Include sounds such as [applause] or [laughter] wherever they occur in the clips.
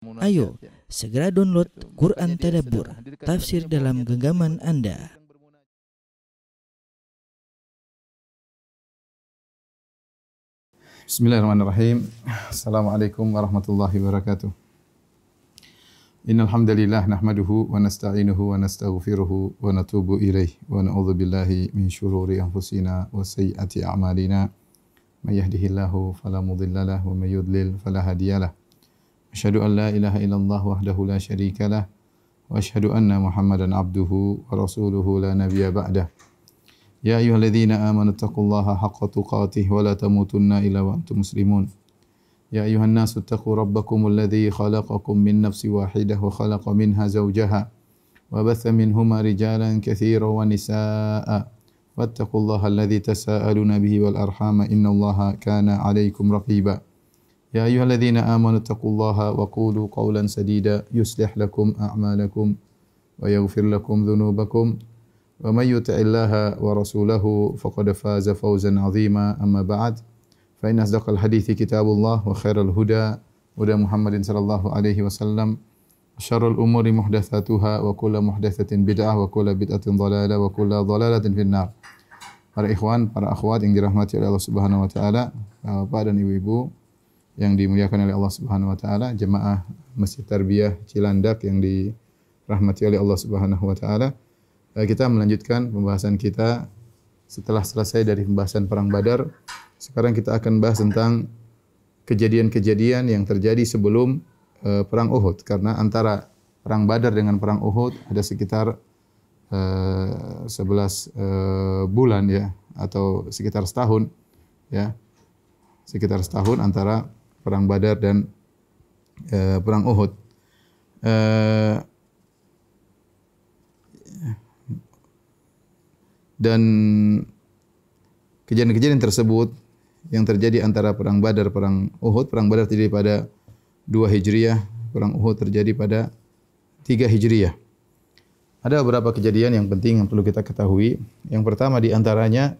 Ayo, segera download Quran Tadabbur, tafsir dalam genggaman Anda. Bismillahirrahmanirrahim. Assalamualaikum warahmatullahi wabarakatuh. Innal hamdalillah nahmaduhu wa nasta'inuhu wa nastaghfiruhu wa natubu ilaih wa na'udzu billahi min shururi anfusina wa sayyiati a'malina. May yahdihillahu fala mudilla lahu wa may yudlil fala hadiyalah. أشهد أن لا إله إلا الله وحده لا شريك له وأشهد أن محمدا عبده ورسوله لا نبي بعده. يا أيها الذين آمنوا اتقوا الله حق تقاته ولا تموتن إلا وأنتم مسلمون. يا أيها الناس اتقوا ربكم الذي خلقكم من نفس واحدة وخلق منها زوجها وبث منهما رجالا كثيرا ونساء. واتقوا الله الذي تساءلون به والأرحام إن الله كان عليكم رقيبا. يا أيها الذين آمنوا اتقوا الله وقولوا قولا سديدا يصلح لكم أعمالكم ويغفر لكم ذنوبكم. ومن يطع الله ورسوله فقد فاز فوزا عظيما. أما بعد فإن أصدق الحديث كتاب الله وخير الهدى هدى محمد صلى الله عليه وسلم. شر الأمور محدثاتها وكل محدثة بدعة وكل بدعة ضلالة وكل ضلالة في النار. Para ikhwan, para akhwat yang dirahmati oleh Allah Subhanahu wa taala, Bapak dan Ibu-ibu, yang dimuliakan oleh Allah Subhanahu wa taala, jemaah Masjid Tarbiyah Cilandak yang dirahmati oleh Allah Subhanahu wa taala. Eh, kita melanjutkan pembahasan kita setelah selesai dari pembahasan perang Badar. Sekarang kita akan bahas tentang kejadian-kejadian yang terjadi sebelum uh, perang Uhud karena antara perang Badar dengan perang Uhud ada sekitar uh, 11 uh, bulan ya atau sekitar setahun ya. Sekitar setahun antara perang Badar dan uh, perang Uhud. Uh, dan kejadian-kejadian tersebut yang terjadi antara perang Badar, perang Uhud, perang Badar terjadi pada 2 Hijriah, perang Uhud terjadi pada 3 Hijriah. Ada beberapa kejadian yang penting yang perlu kita ketahui. Yang pertama di antaranya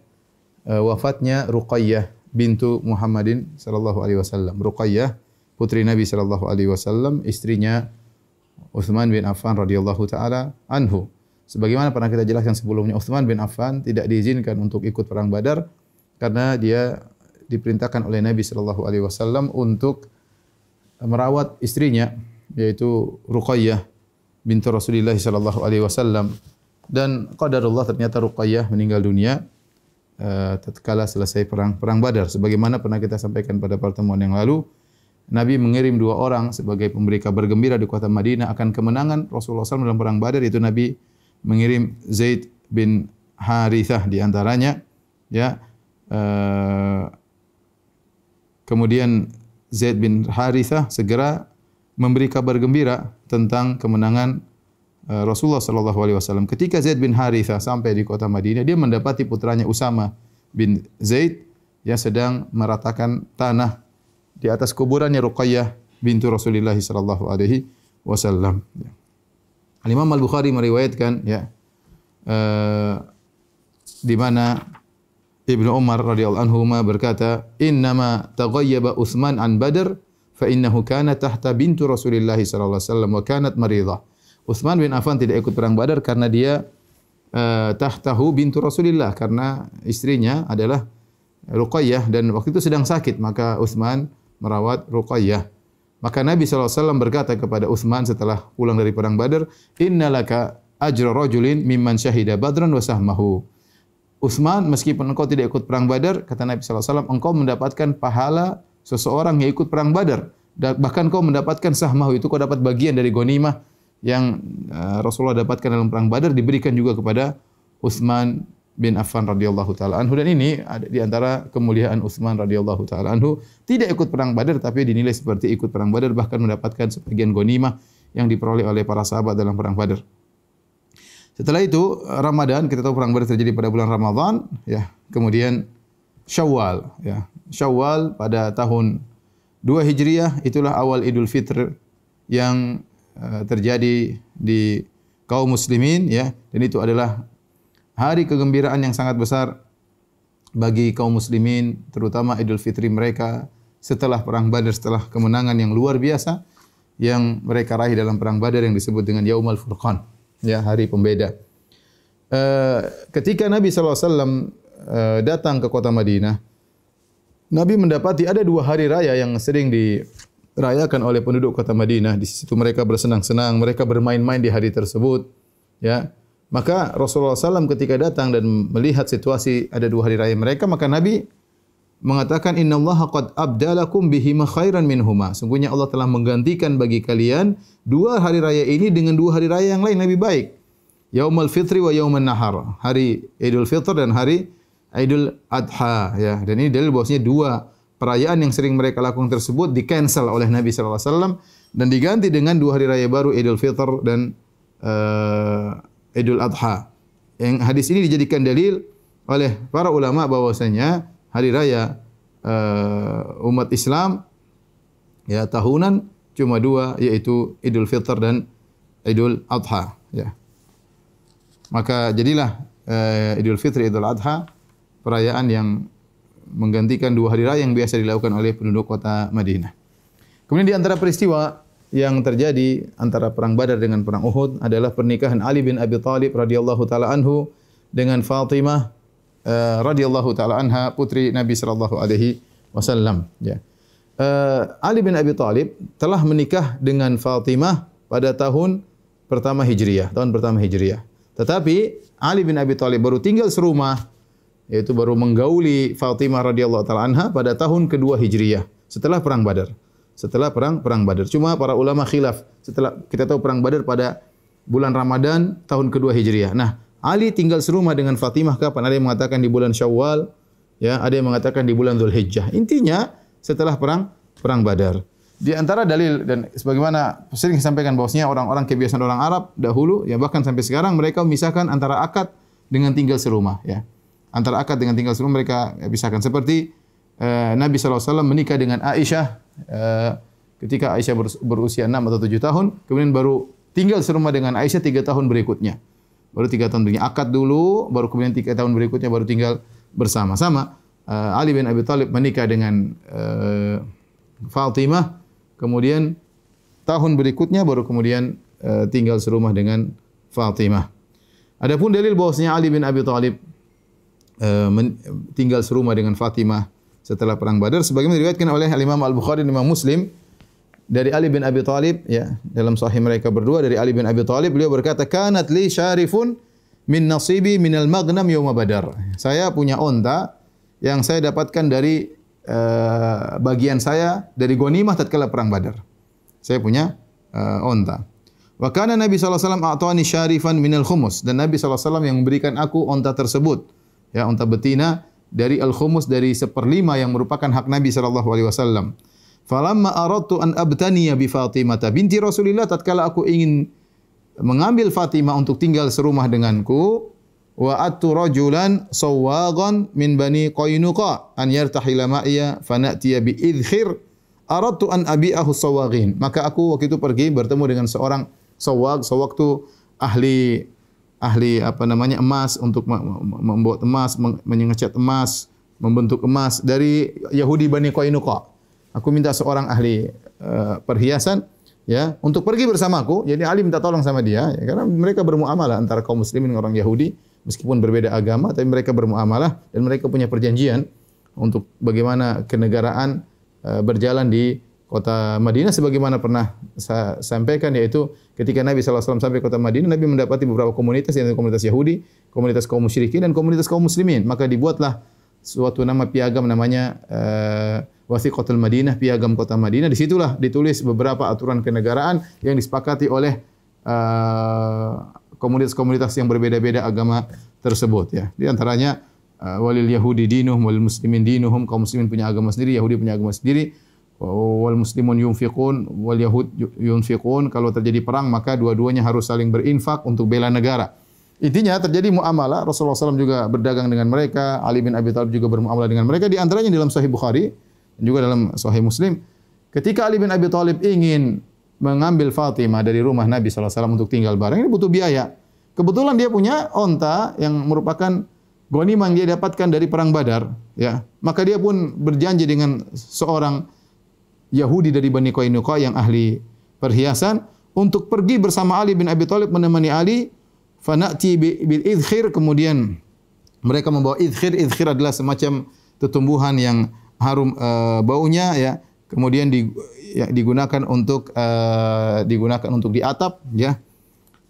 uh, wafatnya Ruqayyah bintu Muhammadin sallallahu alaihi wasallam. Ruqayyah putri Nabi sallallahu alaihi wasallam, istrinya Uthman bin Affan radhiyallahu taala anhu. Sebagaimana pernah kita jelaskan sebelumnya, Uthman bin Affan tidak diizinkan untuk ikut perang Badar karena dia diperintahkan oleh Nabi sallallahu alaihi wasallam untuk merawat istrinya yaitu Ruqayyah bintu Rasulullah sallallahu alaihi wasallam dan qadarullah ternyata Ruqayyah meninggal dunia Eh, tatkala selesai perang perang Badar sebagaimana pernah kita sampaikan pada pertemuan yang lalu Nabi mengirim dua orang sebagai pemberi kabar gembira di kota Madinah akan kemenangan Rasulullah SAW dalam perang Badar. Itu Nabi mengirim Zaid bin Harithah di antaranya ya. Uh, kemudian Zaid bin Harithah segera memberi kabar gembira tentang kemenangan Eh, Rasulullah sallallahu alaihi wasallam ketika Zaid bin Harithah sampai di kota Madinah dia mendapati putranya Usama bin Zaid yang sedang meratakan tanah di atas kuburannya Ruqayyah bintu Rasulullah sallallahu alaihi wasallam. Al Imam Al Bukhari meriwayatkan ya uh, di mana Ibnu Umar radhiyallahu anhu berkata, "Innama taghayyaba Utsman an Badr fa innahu kana tahta bintu Rasulillah sallallahu alaihi wasallam wa kanat maridah." Uthman bin Affan tidak ikut perang Badar karena dia uh, tahtahu bintu Rasulillah karena istrinya adalah Ruqayyah dan waktu itu sedang sakit maka Uthman merawat Ruqayyah. Maka Nabi SAW berkata kepada Uthman setelah pulang dari perang Badar, Innalaka ajra rajulin mimman syahida badran wa sahmahu. Uthman meskipun engkau tidak ikut perang Badar, kata Nabi SAW, engkau mendapatkan pahala seseorang yang ikut perang Badar. Bahkan kau mendapatkan sahmahu itu kau dapat bagian dari gonimah yang uh, Rasulullah dapatkan dalam perang Badar diberikan juga kepada Uthman bin Affan radhiyallahu taala anhu dan ini ada di antara kemuliaan Uthman radhiyallahu taala anhu tidak ikut perang Badar tapi dinilai seperti ikut perang Badar bahkan mendapatkan sebagian ghanimah yang diperoleh oleh para sahabat dalam perang Badar. Setelah itu Ramadan kita tahu perang Badar terjadi pada bulan Ramadan ya. Kemudian Syawal ya. Syawal pada tahun 2 Hijriah itulah awal Idul Fitr yang Eh, terjadi di kaum muslimin ya dan itu adalah hari kegembiraan yang sangat besar bagi kaum muslimin terutama Idul Fitri mereka setelah perang Badar setelah kemenangan yang luar biasa yang mereka raih dalam perang Badar yang disebut dengan Yaumal Furqan, ya hari pembeda. Uh, ketika Nabi sallallahu alaihi wasallam uh, datang ke kota Madinah, Nabi mendapati ada dua hari raya yang sering dirayakan oleh penduduk kota Madinah. Di situ mereka bersenang-senang, mereka bermain-main di hari tersebut. Ya, maka Rasulullah SAW ketika datang dan melihat situasi ada dua hari raya mereka, maka Nabi mengatakan Inna Allah qad abdalakum bihi khairan minhuma. Sungguhnya Allah telah menggantikan bagi kalian dua hari raya ini dengan dua hari raya yang lain lebih baik. Yaumul Fitri wa Yaumun Nahar. Hari Idul Fitr dan hari Idul Adha ya. Dan ini dalil bahwasanya dua perayaan yang sering mereka lakukan tersebut di cancel oleh Nabi sallallahu alaihi wasallam dan diganti dengan dua hari raya baru Idul Fitr dan uh, Idul Adha. Yang hadis ini dijadikan dalil oleh para ulama bahwasanya hari raya uh, umat Islam ya tahunan cuma dua yaitu Idul Fitr dan Idul Adha ya. Maka jadilah uh, Idul Fitri Idul Adha perayaan yang menggantikan dua hari raya yang biasa dilakukan oleh penduduk kota Madinah. Kemudian di antara peristiwa yang terjadi antara perang Badar dengan perang Uhud adalah pernikahan Ali bin Abi Thalib radhiyallahu taala anhu dengan Fatimah uh, radhiyallahu taala anha putri Nabi sallallahu alaihi wasallam ya. Uh, Ali bin Abi Thalib telah menikah dengan Fatimah pada tahun pertama Hijriah, tahun pertama Hijriah. Tetapi Ali bin Abi Thalib baru tinggal serumah yaitu baru menggauli Fatimah radhiyallahu taala anha pada tahun kedua Hijriah setelah perang Badar. Setelah perang perang Badar. Cuma para ulama khilaf setelah kita tahu perang Badar pada bulan Ramadan tahun kedua Hijriah. Nah, Ali tinggal serumah dengan Fatimah kapan? Ada yang mengatakan di bulan Syawal, ya, ada yang mengatakan di bulan Dzulhijjah. Intinya setelah perang perang Badar. Di antara dalil dan sebagaimana sering disampaikan bahwasanya orang-orang kebiasaan orang Arab dahulu ya bahkan sampai sekarang mereka memisahkan antara akad dengan tinggal serumah ya antara akad dengan tinggal serumah mereka pisahkan. Seperti uh, Nabi SAW menikah dengan Aisyah uh, ketika Aisyah berusia 6 atau 7 tahun kemudian baru tinggal serumah dengan Aisyah 3 tahun berikutnya. Baru 3 tahun berikutnya. Akad dulu baru kemudian 3 tahun berikutnya baru tinggal bersama-sama. Uh, Ali bin Abi Thalib menikah dengan uh, Fatimah kemudian tahun berikutnya baru kemudian uh, tinggal serumah dengan Fatimah. Adapun dalil bahwasanya Ali bin Abi Thalib Eh, tinggal serumah dengan Fatimah setelah perang Badar. Sebagaimana diriwayatkan oleh Imam Al-Bukhari dan Imam Muslim dari Ali bin Abi Thalib ya dalam sahih mereka berdua dari Ali bin Abi Thalib beliau berkata kanat li syarifun min nasibi min al-maghnam yaum Badar. Saya punya onta yang saya dapatkan dari uh, bagian saya dari ghanimah tatkala perang Badar. Saya punya uh, onta. Wa kana Nabi sallallahu alaihi wasallam a'tani syarifan min al-khumus dan Nabi sallallahu alaihi wasallam yang memberikan aku onta tersebut ya unta betina dari al-khumus dari seperlima yang merupakan hak Nabi sallallahu alaihi wasallam. Falamma aradtu an abtaniya bi Fatimah binti Rasulillah tatkala aku ingin mengambil Fatimah untuk tinggal serumah denganku wa attu rajulan sawaghan min bani Qainuqa an yartahila ma'iya fanatiya bi idkhir aradtu an abi'ahu sawaghin maka aku waktu itu pergi bertemu dengan seorang sawag sawag tu ahli ahli apa namanya emas untuk membuat emas, menyengat emas, membentuk emas dari Yahudi Bani Qainuqa. Aku minta seorang ahli uh, perhiasan ya untuk pergi bersamaku. Jadi Ali minta tolong sama dia ya, karena mereka bermuamalah antara kaum muslimin dengan orang Yahudi meskipun berbeda agama tapi mereka bermuamalah dan mereka punya perjanjian untuk bagaimana kenegaraan uh, berjalan di kota Madinah sebagaimana pernah saya sampaikan yaitu ketika Nabi SAW sampai kota Madinah Nabi mendapati beberapa komunitas yaitu komunitas Yahudi, komunitas kaum musyrikin dan komunitas kaum muslimin. Maka dibuatlah suatu nama piagam namanya uh, Wasiqatul Madinah piagam kota Madinah. Di situlah ditulis beberapa aturan kenegaraan yang disepakati oleh uh, komunitas-komunitas yang berbeda-beda agama tersebut ya. Di antaranya uh, walil yahudi dinuhum walil muslimin dinuhum kaum muslimin punya agama sendiri Yahudi punya agama sendiri wal muslimun yunfiqun wal yahud yunfiqun kalau terjadi perang maka dua-duanya harus saling berinfak untuk bela negara. Intinya terjadi muamalah Rasulullah SAW juga berdagang dengan mereka, Ali bin Abi Thalib juga bermuamalah dengan mereka di antaranya dalam Sahih Bukhari dan juga dalam Sahih Muslim. Ketika Ali bin Abi Thalib ingin mengambil Fatimah dari rumah Nabi SAW untuk tinggal bareng ini butuh biaya. Kebetulan dia punya onta yang merupakan ghanimah yang dia dapatkan dari perang Badar, ya. Maka dia pun berjanji dengan seorang Yahudi dari Bani Qainuqa yang ahli perhiasan untuk pergi bersama Ali bin Abi Thalib menemani Ali fanati bil idkhir kemudian mereka membawa idkhir idkhir adalah semacam tumbuhan yang harum uh, baunya ya kemudian di, ya, digunakan untuk uh, digunakan untuk di atap ya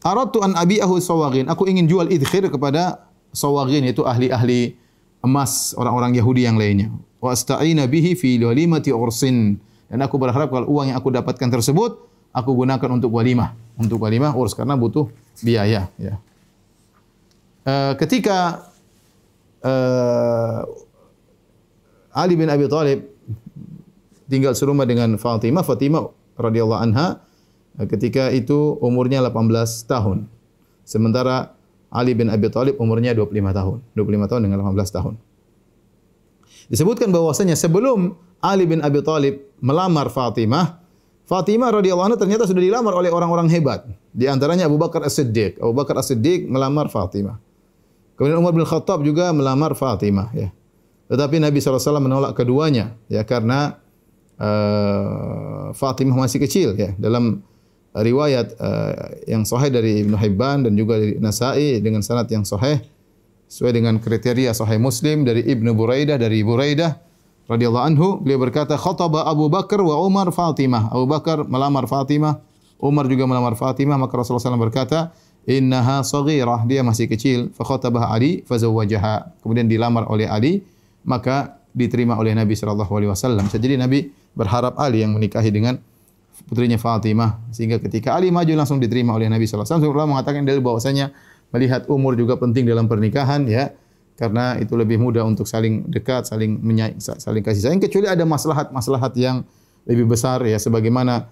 Aratu an abi'ahu sawagin. Aku ingin jual idkhir kepada sawagin itu ahli-ahli emas orang-orang Yahudi yang lainnya. Wa asta'ina bihi fi walimati ursin. Dan aku berharap kalau uang yang aku dapatkan tersebut aku gunakan untuk walimah, untuk walimah urs karena butuh biaya ya. Uh, ketika uh, Ali bin Abi Thalib tinggal serumah dengan Fatimah, Fatimah radhiyallahu anha ketika itu umurnya 18 tahun. Sementara Ali bin Abi Thalib umurnya 25 tahun. 25 tahun dengan 18 tahun. Disebutkan bahwasanya sebelum Ali bin Abi Thalib melamar Fatimah, Fatimah radhiyallahu anha ternyata sudah dilamar oleh orang-orang hebat. Di antaranya Abu Bakar As-Siddiq. Abu Bakar As-Siddiq melamar Fatimah. Kemudian Umar bin Khattab juga melamar Fatimah. Ya. Tetapi Nabi SAW menolak keduanya. Ya, karena uh, Fatimah masih kecil. Ya. Dalam riwayat uh, yang sahih dari Ibn Hibban dan juga dari Nasai dengan sanad yang sahih sesuai dengan kriteria sahih Muslim dari Ibn Buraidah dari Buraidah radhiyallahu anhu beliau berkata khataba Abu Bakar wa Umar Fatimah. Abu Bakar melamar Fatimah Umar juga melamar Fatimah. Maka Rasulullah SAW berkata innaha saghirah. Dia masih kecil. Fa khatabah Ali fa zawwajaha. Kemudian dilamar oleh Ali maka diterima oleh Nabi sallallahu alaihi wasallam. Jadi Nabi berharap Ali yang menikahi dengan putrinya Fatimah sehingga ketika Ali maju langsung diterima oleh Nabi sallallahu alaihi wasallam. Mengatakan dalil bahwasanya melihat umur juga penting dalam pernikahan ya karena itu lebih mudah untuk saling dekat saling menyay- saling kasih sayang. Kecuali ada maslahat-maslahat yang lebih besar ya. Sebagaimana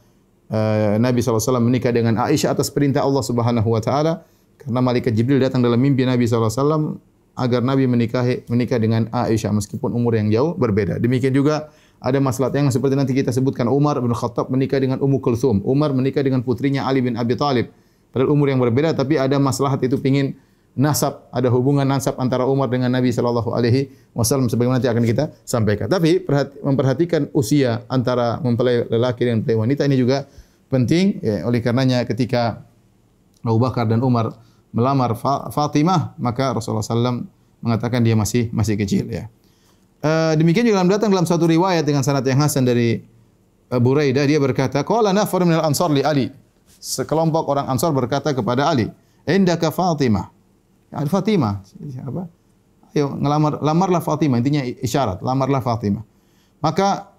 uh, Nabi wasallam menikah dengan Aisyah atas perintah Allah Subhanahu wa taala. Karena malaikat Jibril datang dalam mimpi Nabi wasallam agar Nabi menikahi menikah dengan Aisyah meskipun umur yang jauh berbeda. Demikian juga ada masalah yang seperti nanti kita sebutkan. Umar bin Khattab menikah dengan Ummu Kulthum. Umar menikah dengan putrinya Ali bin Abi Talib. Padahal umur yang berbeda tapi ada masalah itu pingin nasab, ada hubungan nasab antara Umar dengan Nabi sallallahu alaihi wasallam sebagaimana nanti akan kita sampaikan. Tapi memperhatikan usia antara mempelai lelaki dan mempelai wanita ini juga penting ya, oleh karenanya ketika Abu Bakar dan Umar melamar Fatimah maka Rasulullah sallallahu mengatakan dia masih masih kecil ya. Uh, demikian juga dalam datang dalam satu riwayat dengan sanad yang hasan dari uh, Buraidah dia berkata qala nafar min al-ansar li Ali sekelompok orang Ansar berkata kepada Ali indaka Fatimah ya, Fatimah apa ayo ngelamar lamarlah Fatimah intinya isyarat lamarlah Fatimah maka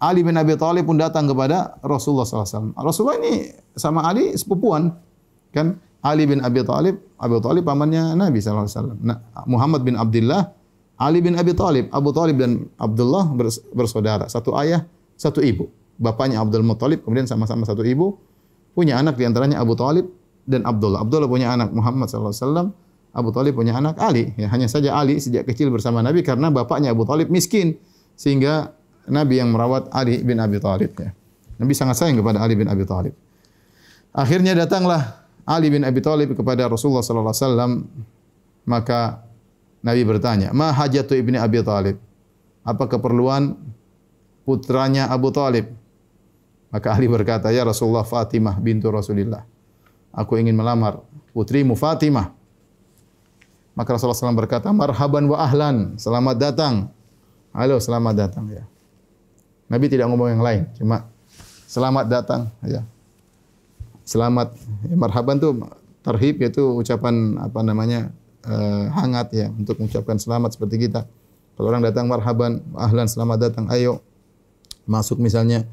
Ali bin Abi Thalib pun datang kepada Rasulullah SAW. Rasulullah ini sama Ali sepupuan kan Ali bin Abi Thalib Abi Thalib pamannya Nabi SAW. Nah, Muhammad bin Abdullah Ali bin Abi Talib, Abu Talib dan Abdullah bersaudara, satu ayah, satu ibu. Bapaknya Abdul Muttalib, kemudian sama-sama satu ibu, punya anak di antaranya Abu Talib dan Abdullah. Abdullah punya anak Muhammad sallallahu alaihi wasallam, Abu Talib punya anak Ali. Ya, hanya saja Ali sejak kecil bersama Nabi karena bapaknya Abu Talib miskin sehingga Nabi yang merawat Ali bin Abi Talib. Ya. Nabi sangat sayang kepada Ali bin Abi Talib. Akhirnya datanglah Ali bin Abi Talib kepada Rasulullah sallallahu alaihi wasallam maka Nabi bertanya, "Ma hajatu ibni Abi Talib?" Apa keperluan putranya Abu Talib? Maka Ali berkata, "Ya Rasulullah Fatimah bintu Rasulullah. Aku ingin melamar putrimu Fatimah." Maka Rasulullah SAW berkata, "Marhaban wa ahlan, selamat datang." Halo, selamat datang ya. Nabi tidak ngomong yang lain, cuma selamat datang ya. Selamat, ya, marhaban tu terhib yaitu ucapan apa namanya uh, hangat ya untuk mengucapkan selamat seperti kita. Kalau orang datang marhaban, ahlan selamat datang, ayo masuk misalnya.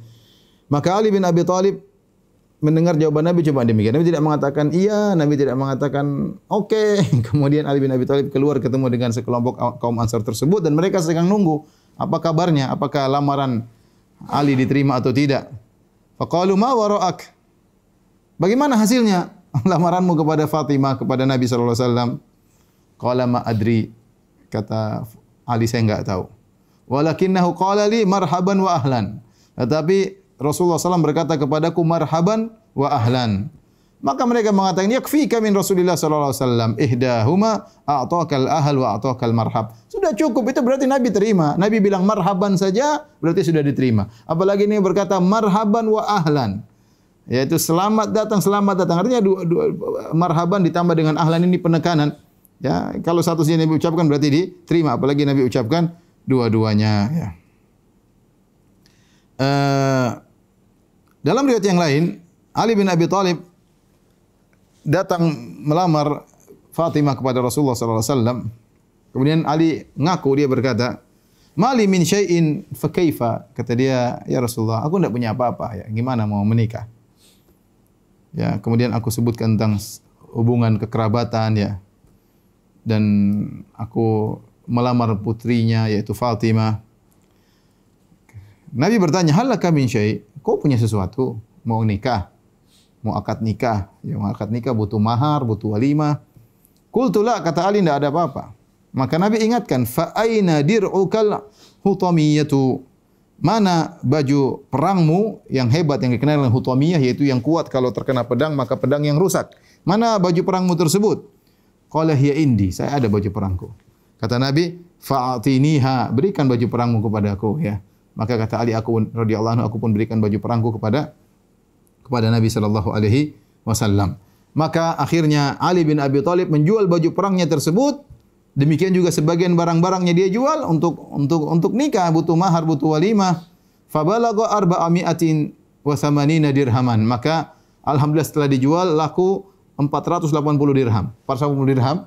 Maka Ali bin Abi Thalib mendengar jawaban Nabi cuma demikian. Nabi tidak mengatakan iya, Nabi tidak mengatakan oke. Okay. [laughs] Kemudian Ali bin Abi Thalib keluar ketemu dengan sekelompok kaum Ansar tersebut dan mereka sedang nunggu apa kabarnya, apakah lamaran Ali diterima atau tidak. Faqalu ma wara'ak? Bagaimana hasilnya [laughs] lamaranmu kepada Fatimah kepada Nabi sallallahu alaihi wasallam? Qala ma adri kata Ali saya enggak tahu. Walakinnahu qala li marhaban wa ahlan. Tetapi Rasulullah SAW berkata kepadaku marhaban wa ahlan. Maka mereka mengatakan yakfi kami Rasulullah wasallam ihdahuma a'taqal ahl wa a'taqal marhab. Sudah cukup itu berarti Nabi terima. Nabi bilang marhaban saja berarti sudah diterima. Apalagi ini berkata marhaban wa ahlan. yaitu selamat datang selamat datang artinya dua, dua, marhaban ditambah dengan ahlan ini penekanan ya kalau satu saja Nabi ucapkan berarti diterima apalagi Nabi ucapkan dua-duanya ya uh, dalam riwayat yang lain Ali bin Abi Thalib datang melamar Fatimah kepada Rasulullah sallallahu alaihi wasallam kemudian Ali ngaku dia berkata Mali min syai'in fa kaifa kata dia ya Rasulullah aku tidak punya apa-apa ya gimana mau menikah Ya, kemudian aku sebutkan tentang hubungan kekerabatan ya. Dan aku melamar putrinya yaitu Fatimah. Nabi bertanya, "Hal laka min syai'?" Kau punya sesuatu? Mau nikah? Mau akad nikah? Ya, mau akad nikah butuh mahar, butuh walimah. Qultu la, kata Ali tidak ada apa-apa. Maka Nabi ingatkan, "Fa aina dir'ukal hutamiyatu?" mana baju perangmu yang hebat yang dikenal dengan hutamiyah yaitu yang kuat kalau terkena pedang maka pedang yang rusak. Mana baju perangmu tersebut? Qala hiya indi, saya ada baju perangku. Kata Nabi, fa'atiniha, berikan baju perangmu kepada aku ya. Maka kata Ali aku radhiyallahu anhu aku pun berikan baju perangku kepada kepada Nabi sallallahu alaihi wasallam. Maka akhirnya Ali bin Abi Thalib menjual baju perangnya tersebut Demikian juga sebagian barang-barangnya dia jual untuk untuk untuk nikah butuh mahar butuh walimah. Fabalagha arba'ami'atin wa thamanina dirhaman. Maka alhamdulillah setelah dijual laku 480 dirham. 480 dirham.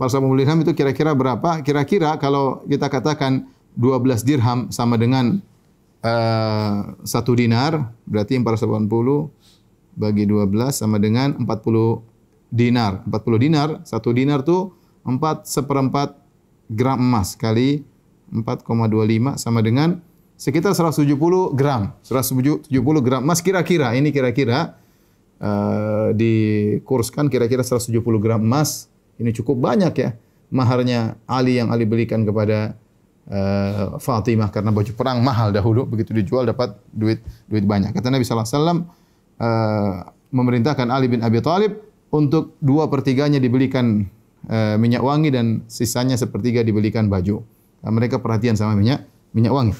480 dirham itu kira-kira berapa? Kira-kira kalau kita katakan 12 dirham sama dengan uh, satu dinar, berarti 480 bagi 12 sama dengan 40 dinar. 40 dinar, satu dinar tu empat seperempat gram emas kali 4,25 sama dengan sekitar 170 gram. 170 gram emas kira-kira. Ini kira-kira uh, dikurskan kira-kira 170 gram emas. Ini cukup banyak ya. Maharnya Ali yang Ali belikan kepada uh, Fatimah karena baju perang mahal dahulu. Begitu dijual dapat duit duit banyak. Kata Nabi SAW uh, memerintahkan Ali bin Abi Talib untuk dua pertiganya dibelikan uh, minyak wangi dan sisanya sepertiga dibelikan baju. Uh, mereka perhatian sama minyak minyak wangi.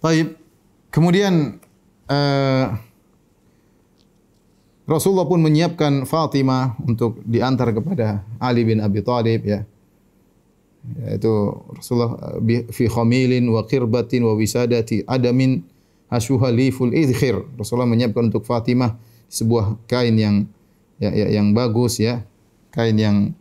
Baik. Kemudian uh, Rasulullah pun menyiapkan Fatimah untuk diantar kepada Ali bin Abi Thalib ya. Yaitu Rasulullah fi khamilin wa qirbatin wa wisadati adamin asyuha liful idkhir. Rasulullah menyiapkan untuk Fatimah sebuah kain yang ya, ya, yang bagus ya. Kain yang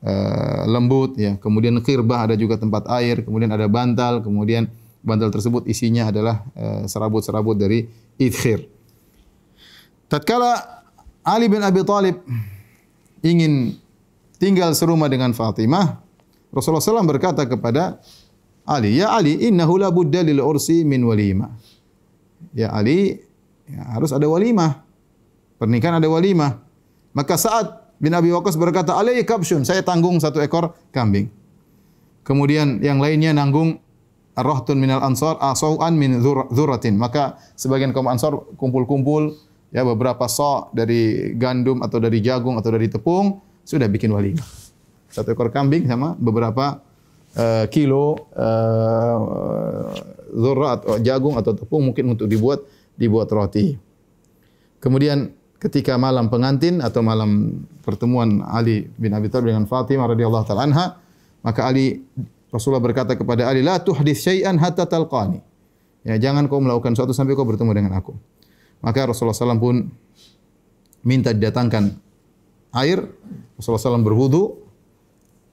uh, lembut ya. Kemudian khirbah ada juga tempat air kemudian ada bantal kemudian bantal tersebut isinya adalah uh, serabut-serabut dari idkhir tatkala Ali bin Abi Talib ingin tinggal serumah dengan Fatimah Rasulullah SAW berkata kepada Ali ya Ali innahu la budda lil ursi min walima ya Ali ya, harus ada walimah pernikahan ada walimah maka saat bin Abi Waqqas berkata, "Alayhi kabshun, saya tanggung satu ekor kambing." Kemudian yang lainnya nanggung rahtun minal ansar asauan min dzuratin. Maka sebagian kaum ansar kumpul-kumpul ya beberapa sa dari gandum atau dari jagung atau dari tepung sudah bikin walimah. Satu ekor kambing sama beberapa uh, kilo uh, atau jagung atau tepung mungkin untuk dibuat dibuat roti. Kemudian ketika malam pengantin atau malam pertemuan Ali bin Abi Thalib dengan Fatimah radhiyallahu taala anha maka Ali Rasulullah berkata kepada Ali la tuhdits syai'an hatta talqani. Ya jangan kau melakukan sesuatu sampai kau bertemu dengan aku. Maka Rasulullah SAW pun minta didatangkan air. Rasulullah SAW berwudu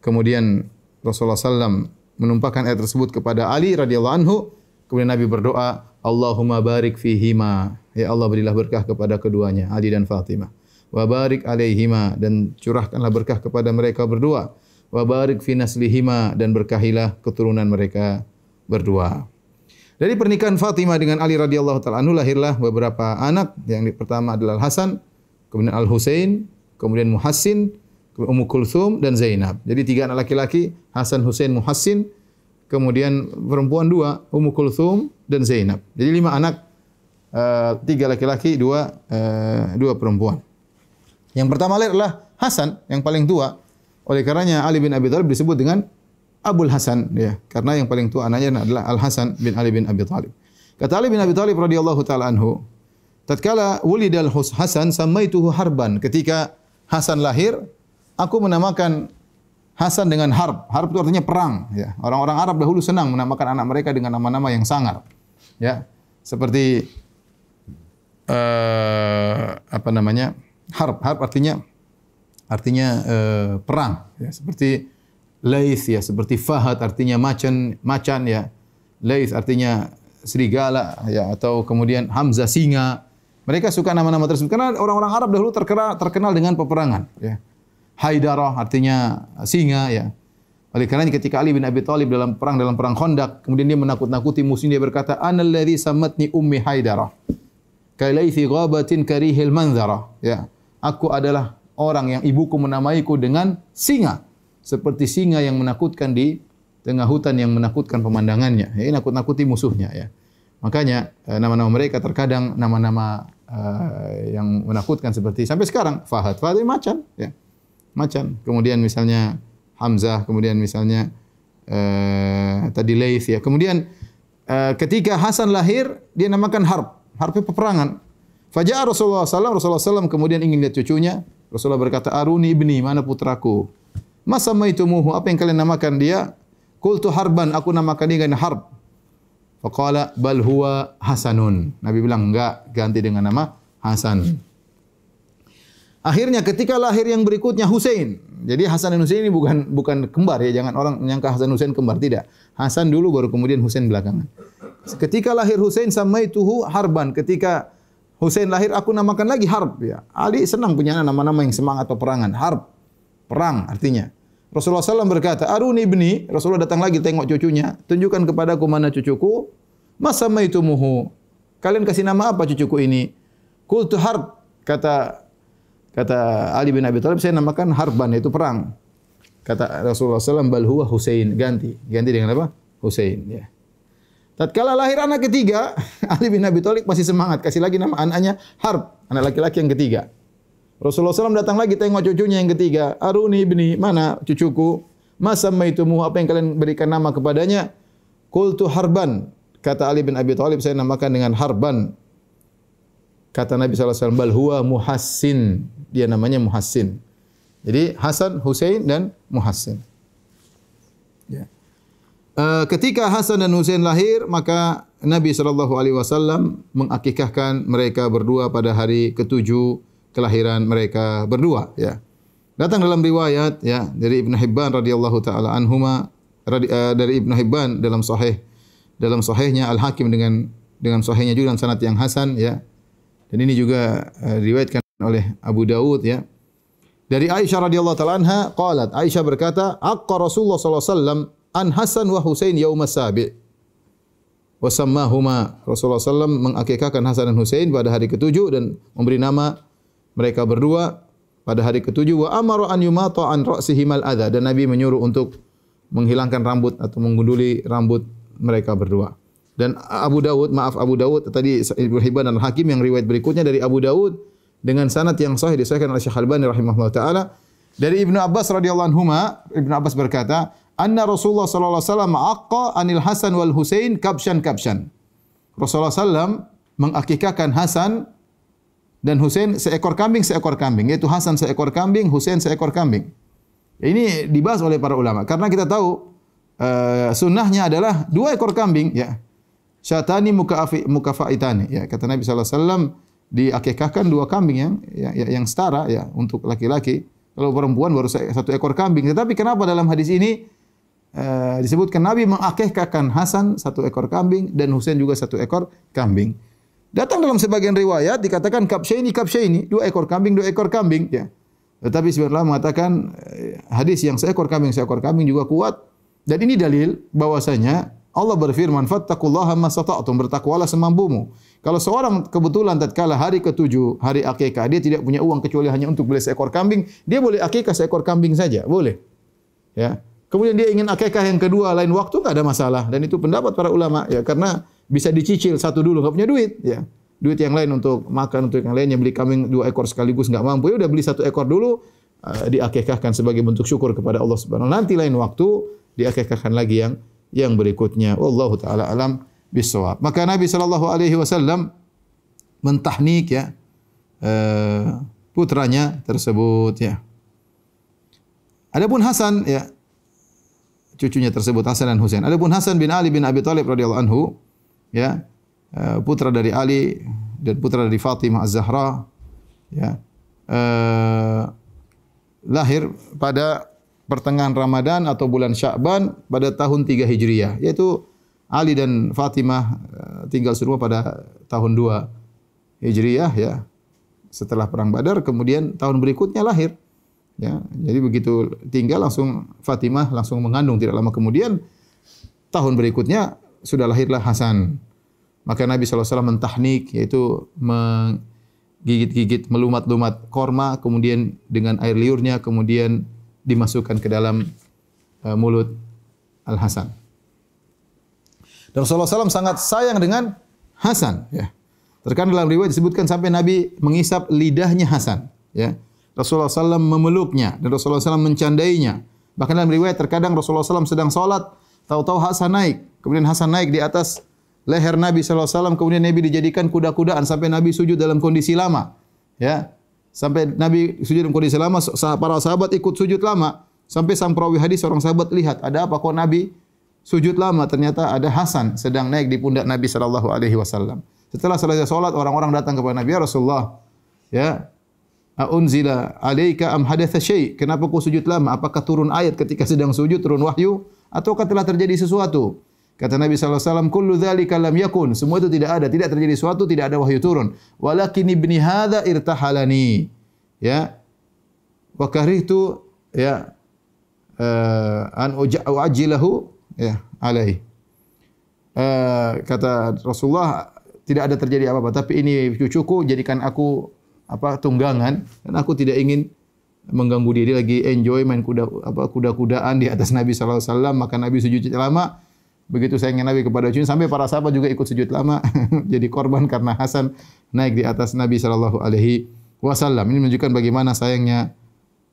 kemudian Rasulullah SAW menumpahkan air tersebut kepada Ali radhiyallahu anhu kemudian Nabi berdoa Allahumma barik fihima Ya Allah berilah berkah kepada keduanya, Ali dan Fatimah. Wa barik alaihima dan curahkanlah berkah kepada mereka berdua. Wa barik fi naslihima dan berkahilah keturunan mereka berdua. Dari pernikahan Fatimah dengan Ali radhiyallahu taala anhu lahirlah beberapa anak. Yang pertama adalah Hasan, kemudian Al Husain, kemudian Muhassin, Ummu Kulthum dan Zainab. Jadi tiga anak laki-laki, Hasan, Husain, Muhassin, kemudian perempuan dua, Ummu Kulthum dan Zainab. Jadi lima anak Eh, tiga laki-laki, dua uh, dua perempuan. Yang pertama adalah Hasan yang paling tua. Oleh karenanya Ali bin Abi Thalib disebut dengan Abul Hasan ya, karena yang paling tua anaknya adalah Al Hasan bin Ali bin Abi Thalib. Kata Ali bin Abi Thalib radhiyallahu taala anhu, tatkala wulidal Hasan samaituhu harban. Ketika Hasan lahir, aku menamakan Hasan dengan harb. Harb itu artinya perang. Ya. Orang-orang Arab dahulu senang menamakan anak mereka dengan nama-nama yang sangar. Ya. Seperti uh, apa namanya? Harb. Harb artinya artinya uh, perang. Ya. Seperti Lais ya, seperti Fahad artinya macan, macan ya. Lais artinya serigala ya atau kemudian Hamzah singa. Mereka suka nama-nama tersebut karena orang-orang Arab dahulu terkenal terkenal dengan peperangan ya. Haidarah artinya singa ya. Oleh kerana ketika Ali bin Abi Thalib dalam perang dalam perang Khandaq, kemudian dia menakut-nakuti musuh dia berkata, "Ana allazi samatni ummi Haidarah." Kailaithi ghabatin karihil manzara. Ya. Aku adalah orang yang ibuku menamaiku dengan singa. Seperti singa yang menakutkan di tengah hutan yang menakutkan pemandangannya. Ini nakut-nakuti musuhnya ya. Makanya eh, nama-nama mereka terkadang nama-nama uh, yang menakutkan seperti sampai sekarang Fahad. Fahad macan ya macan. Kemudian misalnya Hamzah, kemudian misalnya uh, tadi Laith ya. Kemudian uh, ketika Hasan lahir, dia namakan Harb. Harb itu peperangan. Fajar Rasulullah SAW, Rasulullah SAW kemudian ingin lihat cucunya. Rasulullah berkata, Aruni ibni, mana putraku? Masa maitumuhu, apa yang kalian namakan dia? Kultu harban, aku namakan dia dengan harb. Faqala bal huwa Hasanun. Nabi bilang enggak, ganti dengan nama Hasan. Akhirnya ketika lahir yang berikutnya Hussein. Jadi Hasan dan Hussein ini bukan bukan kembar ya, jangan orang menyangka Hasan Hussein kembar tidak. Hasan dulu baru kemudian Hussein belakangan. Ketika lahir Hussein samaituhu harban. Ketika Hussein lahir aku namakan lagi harb ya. Ali senang punya nama-nama yang semangat peperangan. Harb. Perang artinya. Rasulullah SAW berkata, Aruni ibni, Rasulullah datang lagi tengok cucunya, tunjukkan kepadaku mana cucuku. Masa maitumuhu. Kalian kasih nama apa cucuku ini? Kultu harb. Kata Kata Ali bin Abi Thalib, saya namakan Harban, itu perang. Kata Rasulullah SAW, bal huwa Husain. Ganti. Ganti dengan apa? Husain. Ya. Tatkala lahir anak ketiga, [laughs] Ali bin Abi Thalib masih semangat. Kasih lagi nama anaknya Harb. Anak laki-laki yang ketiga. Rasulullah SAW datang lagi tengok cucunya yang ketiga. Aruni ibni, mana cucuku? Masa maitumu, apa yang kalian berikan nama kepadanya? Kultu Harban. Kata Ali bin Abi Thalib, saya namakan dengan Harban. Kata Nabi SAW, bal huwa muhassin dia namanya Muhassin. Jadi Hasan, Hussein dan Muhassin. Ya. Uh, ketika Hasan dan Hussein lahir, maka Nabi sallallahu alaihi wasallam mengakikahkan mereka berdua pada hari ketujuh kelahiran mereka berdua, ya. Datang dalam riwayat ya dari Ibn Hibban radhiyallahu taala anhuma uh, dari Ibn Hibban dalam sahih dalam sahihnya Al Hakim dengan dengan sahihnya juga dalam sanad yang hasan ya. Dan ini juga uh, riwayatkan oleh Abu Dawud ya. Dari Aisyah radhiyallahu taala anha qalat Aisyah berkata aqqa Rasulullah sallallahu alaihi wasallam an Hasan wa Husain yaum sabi. Wa sammahuma Rasulullah sallam mengakikahkan Hasan dan Husain pada hari ketujuh dan memberi nama mereka berdua pada hari ketujuh wa amara an yumata an ra'sihim al adha dan Nabi menyuruh untuk menghilangkan rambut atau menggunduli rambut mereka berdua. Dan Abu Dawud, maaf Abu Dawud tadi Ibnu Hibban dan Hakim yang riwayat berikutnya dari Abu Dawud dengan sanad yang sahih disahkan oleh Syekh Al-Albani rahimahullah taala. Dari Ibnu Abbas radhiyallahu anhu Ibnu Abbas berkata anna Rasulullah sallallahu alaihi wasallam aqqa anil Hasan wal Husain kabshan kabshan. Rasulullah sallam mengakikahkan Hasan dan Husain seekor kambing seekor kambing. Yaitu Hasan seekor kambing Husain seekor kambing. Ini dibahas oleh para ulama. Karena kita tahu uh, sunnahnya adalah dua ekor kambing ya syatani mukafaitani ya kata Nabi sallallahu alaihi wasallam diakikahkan dua kambing yang yang, yang setara ya untuk laki-laki. Kalau perempuan baru satu ekor kambing. Tetapi kenapa dalam hadis ini uh, disebutkan Nabi mengakikahkan Hasan satu ekor kambing dan Husain juga satu ekor kambing. Datang dalam sebagian riwayat dikatakan kapsyaini kapsyaini dua ekor kambing dua ekor kambing ya. Tetapi sebenarnya mengatakan eh, hadis yang seekor kambing seekor kambing juga kuat dan ini dalil bahwasanya Allah berfirman, "Fattaqullaha masata'tum," bertakwalah semampumu. Kalau seorang kebetulan tatkala hari ketujuh, hari akikah, dia tidak punya uang kecuali hanya untuk beli seekor kambing, dia boleh akikah seekor kambing saja, boleh. Ya. Kemudian dia ingin akikah yang kedua lain waktu enggak ada masalah dan itu pendapat para ulama ya karena bisa dicicil satu dulu enggak punya duit ya. Duit yang lain untuk makan untuk yang lainnya beli kambing dua ekor sekaligus enggak mampu ya udah beli satu ekor dulu uh, diakikahkan sebagai bentuk syukur kepada Allah Subhanahu Nanti lain waktu diakikahkan lagi yang yang berikutnya. Wallahu taala alam bisawab. Maka Nabi sallallahu alaihi wasallam mentahnik ya uh, putranya tersebut ya. Adapun Hasan ya cucunya tersebut Hasan dan Husain. Adapun Hasan bin Ali bin Abi Thalib radhiyallahu anhu ya uh, putra dari Ali dan putra dari Fatimah Az-Zahra ya uh, lahir pada pertengahan Ramadan atau bulan Sya'ban pada tahun 3 Hijriah yaitu Ali dan Fatimah uh, tinggal serumah pada tahun 2 Hijriah ya. Setelah perang Badar kemudian tahun berikutnya lahir ya. Jadi begitu tinggal langsung Fatimah langsung mengandung. Tidak lama kemudian tahun berikutnya sudah lahirlah Hasan. Maka Nabi SAW mentahnik yaitu menggigit-gigit melumat-lumat korma kemudian dengan air liurnya kemudian dimasukkan ke dalam uh, mulut Al Hasan. Dan Rasulullah SAW sangat sayang dengan Hasan. Ya. Terkadang dalam riwayat disebutkan sampai Nabi mengisap lidahnya Hasan. Ya. Rasulullah SAW memeluknya dan Rasulullah SAW mencandainya. Bahkan dalam riwayat terkadang Rasulullah SAW sedang solat, tahu-tahu Hasan naik. Kemudian Hasan naik di atas leher Nabi SAW. Kemudian Nabi dijadikan kuda-kudaan sampai Nabi sujud dalam kondisi lama. Ya, Sampai Nabi sujud dalam kondisi lama, para sahabat ikut sujud lama. Sampai sang perawi hadis seorang sahabat lihat, ada apa kok Nabi sujud lama? Ternyata ada Hasan sedang naik di pundak Nabi sallallahu alaihi wasallam. Setelah selesai solat, orang-orang datang kepada Nabi ya Rasulullah. Ya. Aunzila alaika am hadatha syai? Kenapa kau sujud lama? Apakah turun ayat ketika sedang sujud turun wahyu ataukah telah terjadi sesuatu? Kata Nabi wasallam, "Kullu dzalika lam yakun." Semua itu tidak ada, tidak terjadi sesuatu, tidak ada wahyu turun. Walakin ibni hadza irtahalani. Ya. Wa karihtu ya uh, an uajjilahu ya alai. Uh, kata Rasulullah tidak ada terjadi apa-apa tapi ini cucuku jadikan aku apa tunggangan dan aku tidak ingin mengganggu dia lagi enjoy main kuda apa kuda-kudaan di atas Nabi sallallahu alaihi wasallam maka Nabi sujud lama Begitu sayangnya Nabi kepada cucunya sampai para sahabat juga ikut sujud lama [laughs] jadi korban karena Hasan naik di atas Nabi sallallahu alaihi wasallam. Ini menunjukkan bagaimana sayangnya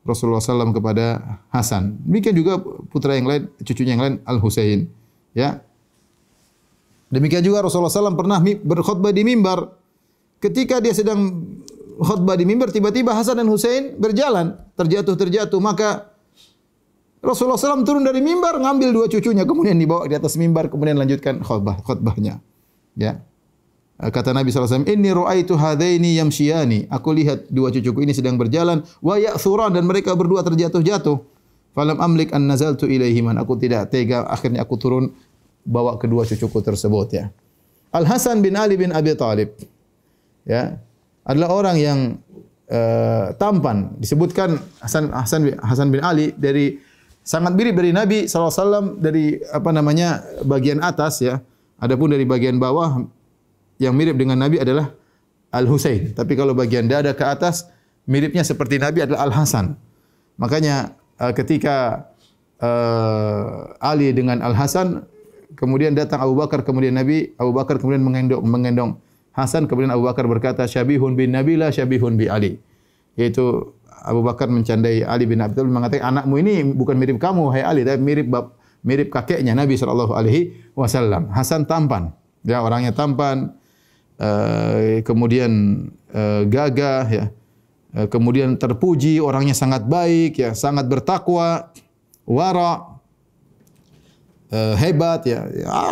Rasulullah SAW kepada Hasan. Demikian juga putra yang lain, cucunya yang lain Al Husain. Ya. Demikian juga Rasulullah SAW pernah berkhutbah di mimbar. Ketika dia sedang khutbah di mimbar, tiba-tiba Hasan dan Husain berjalan, terjatuh-terjatuh. Maka Rasulullah SAW turun dari mimbar, ngambil dua cucunya, kemudian dibawa di atas mimbar, kemudian lanjutkan khutbah, khutbahnya. Ya. Kata Nabi SAW, Inni ru'aitu hadaini yamshiyani. Aku lihat dua cucuku ini sedang berjalan. Wa ya'thuran dan mereka berdua terjatuh-jatuh. Falam amlik an nazaltu ilaihiman. Aku tidak tega. Akhirnya aku turun bawa kedua cucuku tersebut. Ya. Al-Hasan bin Ali bin Abi Talib. Ya. Adalah orang yang uh, tampan. Disebutkan Hasan, Hasan, Hasan bin Ali dari sangat mirip dari Nabi SAW dari apa namanya bagian atas ya. Adapun dari bagian bawah yang mirip dengan Nabi adalah Al Husain. Tapi kalau bagian dada ke atas miripnya seperti Nabi adalah Al Hasan. Makanya uh, ketika uh, Ali dengan Al Hasan kemudian datang Abu Bakar kemudian Nabi Abu Bakar kemudian mengendong mengendong Hasan kemudian Abu Bakar berkata syabihun bin Nabi la syabihun bi Ali. Yaitu Abu Bakar mencandai Ali bin Abi Thalib mengatakan anakmu ini bukan mirip kamu hai Ali tapi mirip bab, mirip kakeknya Nabi sallallahu alaihi wasallam. Hasan tampan. Ya orangnya tampan. Uh, kemudian uh, gagah ya. Uh, kemudian terpuji orangnya sangat baik ya, sangat bertakwa, wara uh, hebat ya.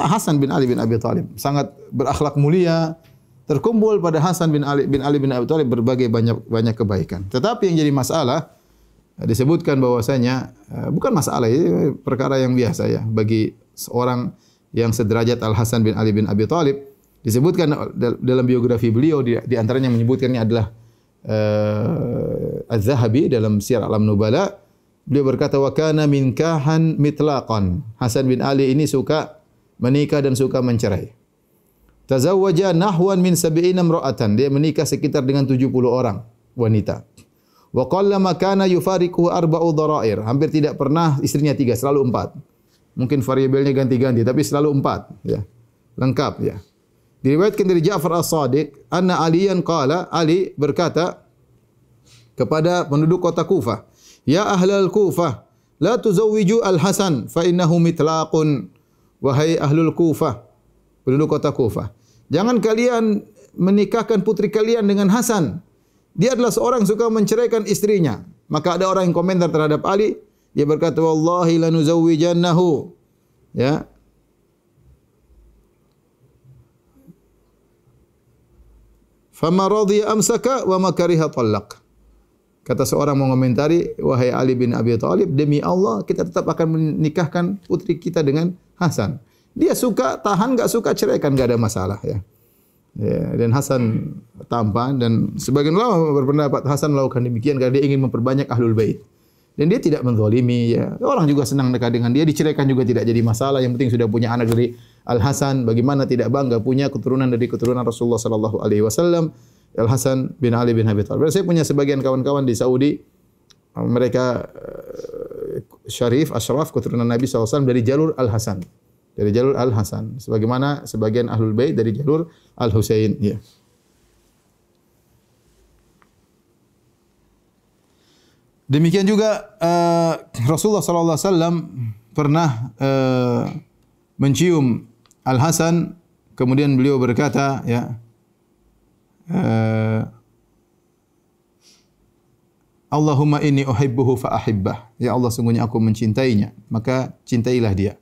Hasan bin Ali bin Abi Thalib sangat berakhlak mulia, terkumpul pada Hasan bin Ali bin Ali bin Abi Thalib berbagai banyak banyak kebaikan. Tetapi yang jadi masalah eh, disebutkan bahwasanya eh, bukan masalah ini perkara yang biasa ya bagi seorang yang sederajat Al Hasan bin Ali bin Abi Thalib disebutkan dalam biografi beliau di, antaranya menyebutkannya adalah uh, Az-Zahabi dalam Syiar Alam Nubala. Beliau berkata wa kana min kahan mitlaqan. Hasan bin Ali ini suka menikah dan suka mencerai Tazawwaja nahwan min sab'ina imra'atan. Dia menikah sekitar dengan 70 orang wanita. Wa qallama kana yufariquhu arba'u dharair. Hampir tidak pernah istrinya tiga, selalu empat. Mungkin variabelnya ganti-ganti, tapi selalu empat. Ya. Lengkap. Ya. Diriwayatkan dari Ja'far as-Sadiq, anna Aliyan qala, Ali berkata kepada penduduk kota Kufah, Ya ahlal Kufah, la tuzawwiju al-Hasan, fa innahu mitlaqun. Wahai ahlul Kufah, penduduk kota Kufah. Jangan kalian menikahkan putri kalian dengan Hasan. Dia adalah seorang suka menceraikan istrinya. Maka ada orang yang komentar terhadap Ali, dia berkata wallahi lanuzawwijannahu. Ya. Fama radhiya amsaka wa ma kariha talaq. Kata seorang mengomentari, wahai Ali bin Abi Thalib, demi Allah kita tetap akan menikahkan putri kita dengan Hasan. Dia suka tahan, enggak suka ceraikan, enggak ada masalah ya. Ya, dan Hasan tampan dan sebagian ulama berpendapat Hasan melakukan demikian karena dia ingin memperbanyak ahlul bait. Dan dia tidak menzalimi ya. Orang juga senang dekat dengan dia, diceraikan juga tidak jadi masalah. Yang penting sudah punya anak dari Al Hasan, bagaimana tidak bangga punya keturunan dari keturunan Rasulullah sallallahu alaihi wasallam. Al Hasan bin Ali bin Abi Thalib. Saya punya sebagian kawan-kawan di Saudi mereka uh, syarif asyraf keturunan Nabi SAW dari jalur Al Hasan dari jalur Al Hasan sebagaimana sebagian ahlul bait dari jalur Al Husain ya. Demikian juga uh, Rasulullah sallallahu alaihi wasallam pernah uh, mencium Al Hasan kemudian beliau berkata ya uh, Allahumma inni uhibbuhu fa ahibbah. Ya Allah sungguhnya aku mencintainya, maka cintailah dia.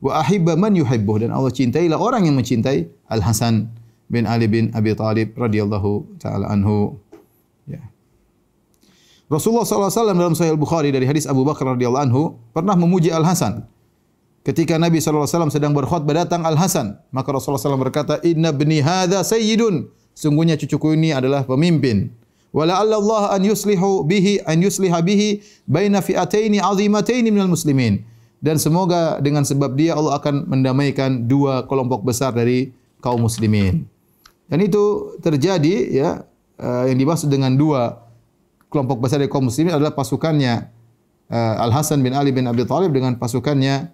Wa ahibba man yuhibbuh dan Allah cintailah orang yang mencintai Al Hasan bin Ali bin Abi Talib radhiyallahu taala anhu. Ya. Rasulullah SAW dalam Sahih Bukhari dari hadis Abu Bakar radhiyallahu anhu pernah memuji Al Hasan. Ketika Nabi SAW sedang berkhutbah datang Al Hasan, maka Rasulullah SAW berkata, Inna bni hadha sayyidun sungguhnya cucuku ini adalah pemimpin. Wala Allah an yuslihu bihi an yusliha bihi baina fi'ataini azimataini minal muslimin. Dan semoga dengan sebab dia Allah akan mendamaikan dua kelompok besar dari kaum muslimin. Dan itu terjadi ya uh, yang dimaksud dengan dua kelompok besar dari kaum muslimin adalah pasukannya uh, Al Hasan bin Ali bin Abi Thalib dengan pasukannya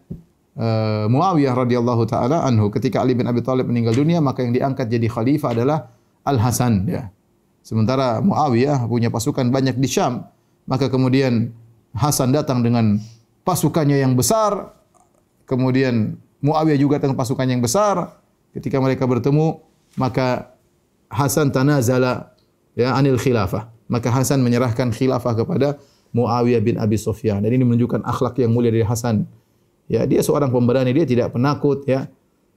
uh, Muawiyah radhiyallahu taala anhu ketika Ali bin Abi Thalib meninggal dunia maka yang diangkat jadi khalifah adalah Al Hasan ya. Sementara Muawiyah punya pasukan banyak di Syam, maka kemudian Hasan datang dengan pasukannya yang besar, kemudian Muawiyah juga dengan pasukan yang besar. Ketika mereka bertemu, maka Hasan tanazala ya anil khilafah. Maka Hasan menyerahkan khilafah kepada Muawiyah bin Abi Sufyan. Dan ini menunjukkan akhlak yang mulia dari Hasan. Ya, dia seorang pemberani, dia tidak penakut ya.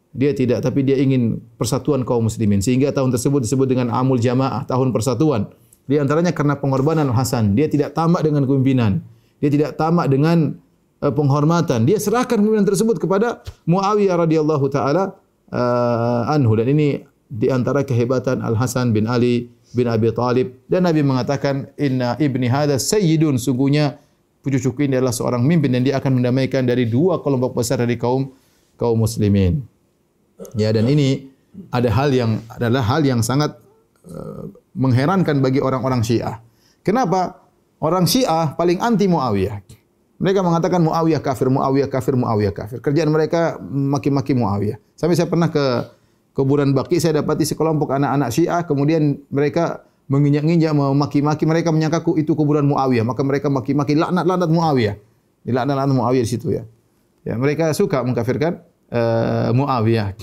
Dia tidak, tapi dia ingin persatuan kaum muslimin. Sehingga tahun tersebut disebut dengan Amul Jamaah, tahun persatuan. Di antaranya karena pengorbanan Hasan. Dia tidak tamak dengan kepimpinan. Dia tidak tamak dengan penghormatan. Dia serahkan kepimpinan tersebut kepada Muawiyah radhiyallahu taala uh, anhu. Dan ini di antara kehebatan Al Hasan bin Ali bin Abi Talib. Dan Nabi mengatakan, Inna ibni hada sayyidun. Sungguhnya cucu ini adalah seorang mimpin dan dia akan mendamaikan dari dua kelompok besar dari kaum kaum muslimin. Ya dan ini ada hal yang adalah hal yang sangat uh, mengherankan bagi orang-orang Syiah. Kenapa? Orang Syiah paling anti Muawiyah. Mereka mengatakan Muawiyah kafir, Muawiyah kafir, Muawiyah kafir. Kerjaan mereka maki-maki Muawiyah. Sampai saya pernah ke kuburan Baqi, saya dapati sekelompok anak-anak Syiah, kemudian mereka menginjak-injak, memaki-maki, mereka menyangka itu kuburan Muawiyah. Maka mereka maki-maki laknat-laknat Muawiyah. Laknat-laknat Muawiyah di situ ya. Ya, mereka suka mengkafirkan uh, Muawiyah.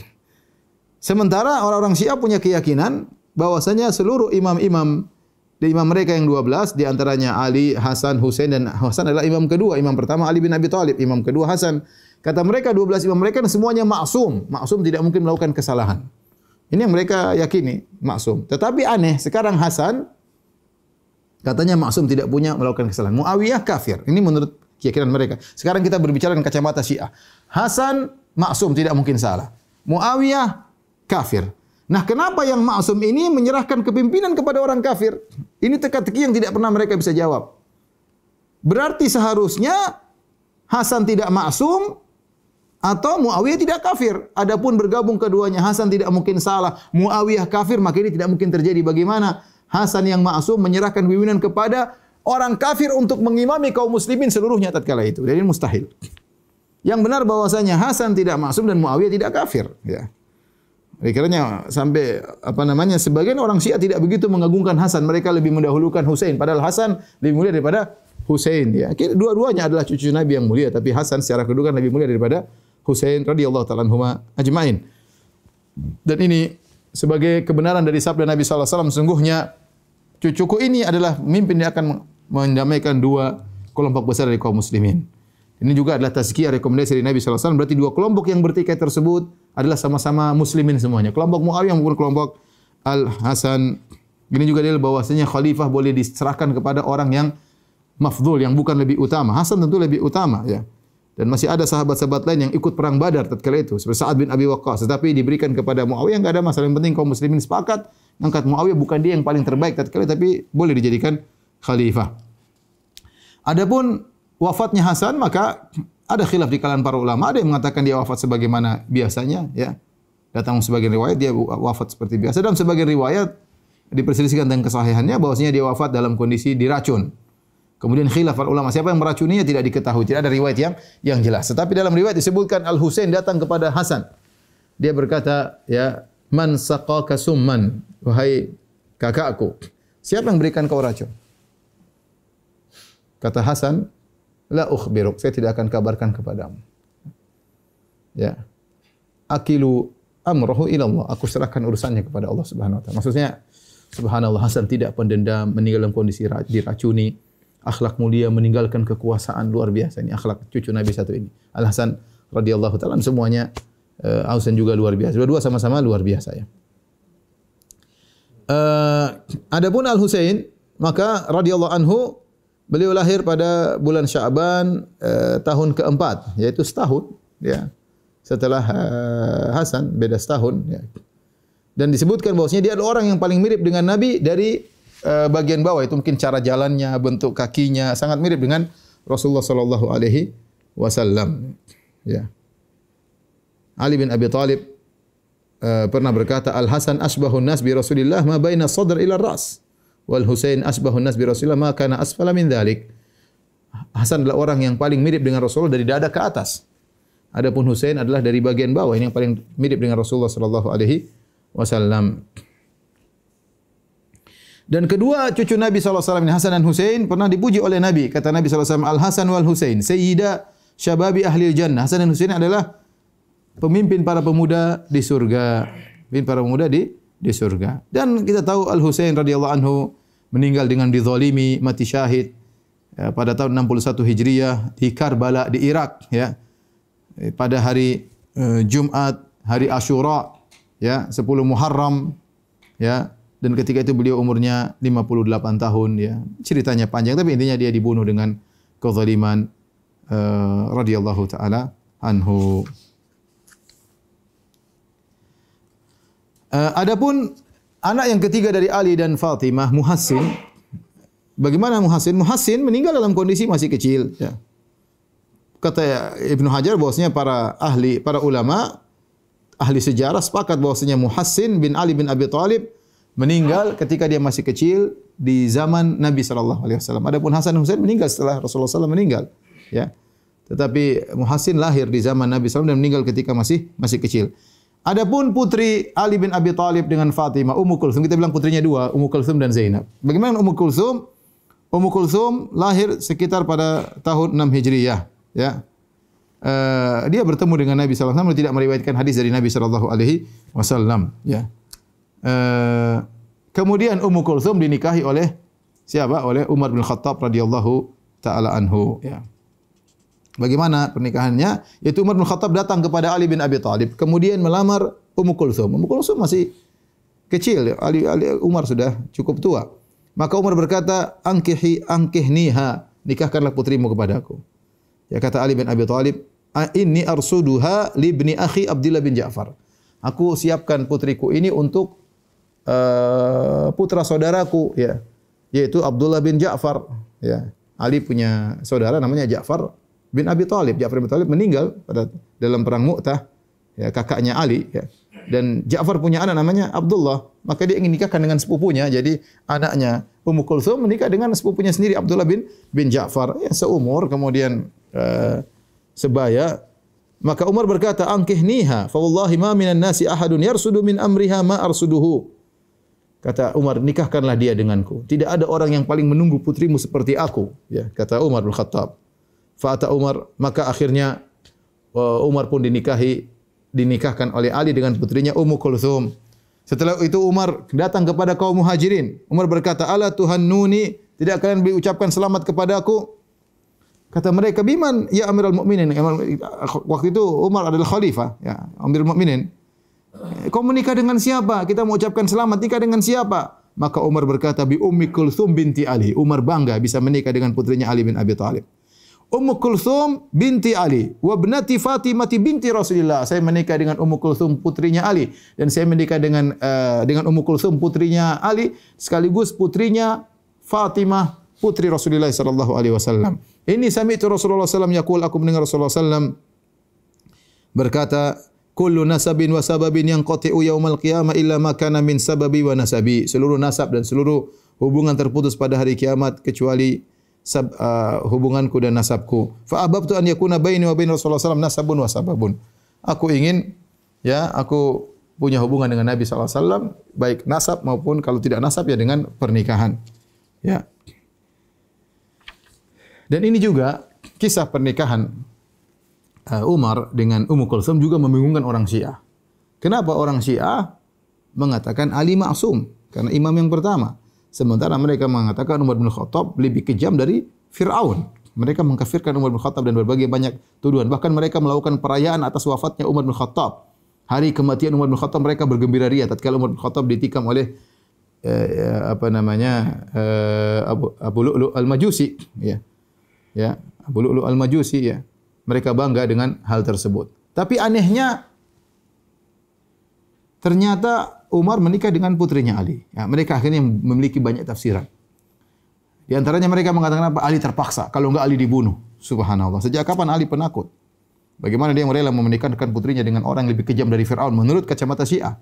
Sementara orang-orang Syiah punya keyakinan bahwasanya seluruh imam-imam di imam mereka yang 12 di antaranya Ali, Hasan, Husain dan Hasan adalah imam kedua. Imam pertama Ali bin Abi Thalib, imam kedua Hasan. Kata mereka 12 imam mereka semuanya maksum. Maksum tidak mungkin melakukan kesalahan. Ini yang mereka yakini, maksum. Tetapi aneh, sekarang Hasan katanya maksum tidak punya melakukan kesalahan. Muawiyah kafir. Ini menurut keyakinan mereka. Sekarang kita berbicara dengan kacamata Syiah. Hasan maksum tidak mungkin salah. Muawiyah kafir. Nah, kenapa yang maksum ini menyerahkan kepimpinan kepada orang kafir? Ini teka-teki yang tidak pernah mereka bisa jawab. Berarti seharusnya Hasan tidak maksum atau Muawiyah tidak kafir. Adapun bergabung keduanya Hasan tidak mungkin salah, Muawiyah kafir, maka ini tidak mungkin terjadi. Bagaimana Hasan yang maksum menyerahkan pimpinan kepada orang kafir untuk mengimami kaum muslimin seluruhnya tatkala itu? Jadi mustahil. Yang benar bahwasanya Hasan tidak maksum dan Muawiyah tidak kafir, ya. Akhirnya sampai apa namanya sebagian orang Syiah tidak begitu mengagungkan Hasan, mereka lebih mendahulukan Husain padahal Hasan lebih mulia daripada Husain ya. Dua-duanya adalah cucu Nabi yang mulia tapi Hasan secara kedudukan lebih mulia daripada Husain radhiyallahu taala anhuma ajmain. Dan ini sebagai kebenaran dari sabda Nabi sallallahu alaihi wasallam sungguhnya cucuku ini adalah pemimpin yang akan mendamaikan dua kelompok besar dari kaum muslimin. Ini juga adalah tazkiyah rekomendasi dari Nabi wasallam berarti dua kelompok yang bertikai tersebut adalah sama-sama muslimin semuanya. Kelompok Muawiyah maupun kelompok Al Hasan. Ini juga dalil bahwasanya khalifah boleh diserahkan kepada orang yang mafdhul yang bukan lebih utama. Hasan tentu lebih utama ya. Dan masih ada sahabat-sahabat lain yang ikut perang Badar tatkala itu seperti Sa'ad bin Abi Waqqas tetapi diberikan kepada Muawiyah enggak ada masalah yang penting kaum muslimin sepakat angkat Muawiyah bukan dia yang paling terbaik tatkala tapi boleh dijadikan khalifah. Adapun wafatnya Hasan maka ada khilaf di kalangan para ulama ada yang mengatakan dia wafat sebagaimana biasanya ya. Datang sebagian riwayat dia wafat seperti biasa dan sebagian riwayat diperselisihkan tentang kesahihannya bahwasanya dia wafat dalam kondisi diracun. Kemudian khilaf ulama siapa yang meracuninya tidak diketahui, tidak ada riwayat yang yang jelas. Tetapi dalam riwayat disebutkan Al Husain datang kepada Hasan. Dia berkata, ya, man saqaka summan, wahai kakakku. Siapa yang berikan kau racun? Kata Hasan, la ukhbiruk, saya tidak akan kabarkan kepadamu. Ya. Akilu amrahu ila Allah. Aku serahkan urusannya kepada Allah Subhanahu wa taala. Maksudnya subhanallah Hasan tidak pendendam meninggal dalam kondisi diracuni akhlak mulia meninggalkan kekuasaan luar biasa ini akhlak cucu Nabi satu ini Al Hasan radhiyallahu taala semuanya uh, Hasan juga luar biasa dua-dua sama-sama luar biasa ya uh, adapun Al Husain maka radhiyallahu anhu beliau lahir pada bulan Syaban uh, tahun keempat yaitu setahun ya setelah uh, Hasan beda setahun ya dan disebutkan bahwasanya dia adalah orang yang paling mirip dengan Nabi dari Eh, bagian bawah itu mungkin cara jalannya, bentuk kakinya sangat mirip dengan Rasulullah sallallahu alaihi wasallam. Ya. Ali bin Abi Thalib uh, pernah berkata Al Hasan asbahun nas bi Rasulillah ma baina sadr ila ras wal Husain asbahun nas bi Rasulillah ma kana asfala min dhalik. Hasan adalah orang yang paling mirip dengan Rasulullah dari dada ke atas. Adapun Husain adalah dari bagian bawah ini yang paling mirip dengan Rasulullah sallallahu alaihi wasallam. Dan kedua cucu Nabi SAW ini Hasan dan Husain pernah dipuji oleh Nabi. Kata Nabi SAW, Al-Hasan wal Husain, Sayyida Syababi Ahli Jannah. Hasan dan Husain adalah pemimpin para pemuda di surga. Pemimpin para pemuda di di surga. Dan kita tahu Al-Husain radhiyallahu anhu meninggal dengan dizalimi, mati syahid ya, pada tahun 61 Hijriah di Karbala di Irak ya. Pada hari uh, Jumat, hari Ashura ya, 10 Muharram ya, dan ketika itu beliau umurnya 58 tahun ya. Ceritanya panjang tapi intinya dia dibunuh dengan kezaliman uh, radhiyallahu taala anhu. Uh, adapun anak yang ketiga dari Ali dan Fatimah Muhassin bagaimana Muhassin? Muhassin meninggal dalam kondisi masih kecil ya. Kata Ibnu Hajar bahwasanya para ahli para ulama ahli sejarah sepakat bahwasanya Muhassin bin Ali bin Abi Thalib meninggal ketika dia masih kecil di zaman Nabi sallallahu alaihi wasallam. Adapun Hasan Husain meninggal setelah Rasulullah sallallahu meninggal, ya. Tetapi Muhassin lahir di zaman Nabi sallallahu dan meninggal ketika masih masih kecil. Adapun putri Ali bin Abi Thalib dengan Fatimah, Ummu Kulsum, kita bilang putrinya dua, Ummu Kulsum dan Zainab. Bagaimana Ummu Kulsum? Ummu Kulsum lahir sekitar pada tahun 6 Hijriah, ya. Uh, dia bertemu dengan Nabi sallallahu alaihi wasallam tidak meriwayatkan hadis dari Nabi wasallam, ya. Eh, kemudian Ummu Kulthum dinikahi oleh siapa? Oleh Umar bin Khattab radhiyallahu taala anhu ya. Bagaimana pernikahannya? Yaitu Umar bin Khattab datang kepada Ali bin Abi Thalib kemudian melamar Ummu Kulthum. Ummu Kulthum masih kecil, Ali, Ali Umar sudah cukup tua. Maka Umar berkata, "Angkihi angkihniha, nikahkanlah putrimu kepadaku." Ya kata Ali bin Abi Thalib, "Inni arsuduha li ibni akhi Abdullah bin Ja'far." Aku siapkan putriku ini untuk uh, putra saudaraku ya yaitu Abdullah bin Ja'far ya Ali punya saudara namanya Ja'far bin Abi Thalib Ja'far bin Thalib meninggal pada dalam perang Mu'tah ya kakaknya Ali ya dan Ja'far punya anak namanya Abdullah maka dia ingin nikahkan dengan sepupunya jadi anaknya Ummu Kulthum menikah dengan sepupunya sendiri Abdullah bin bin Ja'far ya seumur kemudian uh, sebaya maka Umar berkata angkihniha fa wallahi ma minan nasi ahadun yarsudu min amriha ma arsuduhu Kata Umar, nikahkanlah dia denganku. Tidak ada orang yang paling menunggu putrimu seperti aku. Ya, kata Umar bin Khattab. Fa'ata Umar, maka akhirnya uh, Umar pun dinikahi, dinikahkan oleh Ali dengan putrinya Ummu Kulthum. Setelah itu Umar datang kepada kaum muhajirin. Umar berkata, "Ala Tuhan Nuni, tidak kalian ucapkan selamat kepada aku?" Kata mereka, "Biman ya Amirul Mukminin?" Waktu itu Umar adalah khalifah, ya, Amirul Mukminin. Kau menikah dengan siapa? Kita mau ucapkan selamat nikah dengan siapa? Maka Umar berkata, "Bi Ummi Kulthum binti Ali." Umar bangga bisa menikah dengan putrinya Ali bin Abi Thalib. Ummu Kulthum binti Ali wa ibnati Fatimah binti Rasulullah. Saya menikah dengan Ummu Kulthum putrinya Ali dan saya menikah dengan uh, dengan Ummu Kulthum putrinya Ali sekaligus putrinya Fatimah putri Rasulullah sallallahu alaihi wasallam. Ini sami itu Rasulullah sallam yaqul aku mendengar Rasulullah sallam berkata kullu nasabin wa sababin yang qati'u yaumal qiyamah illa ma kana min sababi wa nasabi. Seluruh nasab dan seluruh hubungan terputus pada hari kiamat kecuali sab, uh, hubunganku dan nasabku. Fa ahbabtu an yakuna baini wa bain Rasulullah sallallahu nasabun wa sababun. Aku ingin ya aku punya hubungan dengan Nabi wasallam baik nasab maupun kalau tidak nasab ya dengan pernikahan. Ya. Dan ini juga kisah pernikahan uh, Umar dengan Ummu Kulsum juga membingungkan orang Syiah. Kenapa orang Syiah mengatakan Ali maksum? Karena imam yang pertama. Sementara mereka mengatakan Umar bin Khattab lebih kejam dari Fir'aun. Mereka mengkafirkan Umar bin Khattab dan berbagai banyak tuduhan. Bahkan mereka melakukan perayaan atas wafatnya Umar bin Khattab. Hari kematian Umar bin Khattab mereka bergembira ria tatkala Umar bin Khattab ditikam oleh eh, apa namanya eh, Abu Abu Lu'lu' Al-Majusi ya. Ya, Abu Lu'lu' Al-Majusi ya. Mereka bangga dengan hal tersebut. Tapi anehnya ternyata Umar menikah dengan putrinya Ali. Ya, mereka akhirnya memiliki banyak tafsiran. Di antaranya mereka mengatakan apa? Ali terpaksa. Kalau enggak Ali dibunuh. Subhanallah. Sejak kapan Ali penakut? Bagaimana dia rela memenikahkan putrinya dengan orang yang lebih kejam dari Fir'aun menurut kacamata Syiah?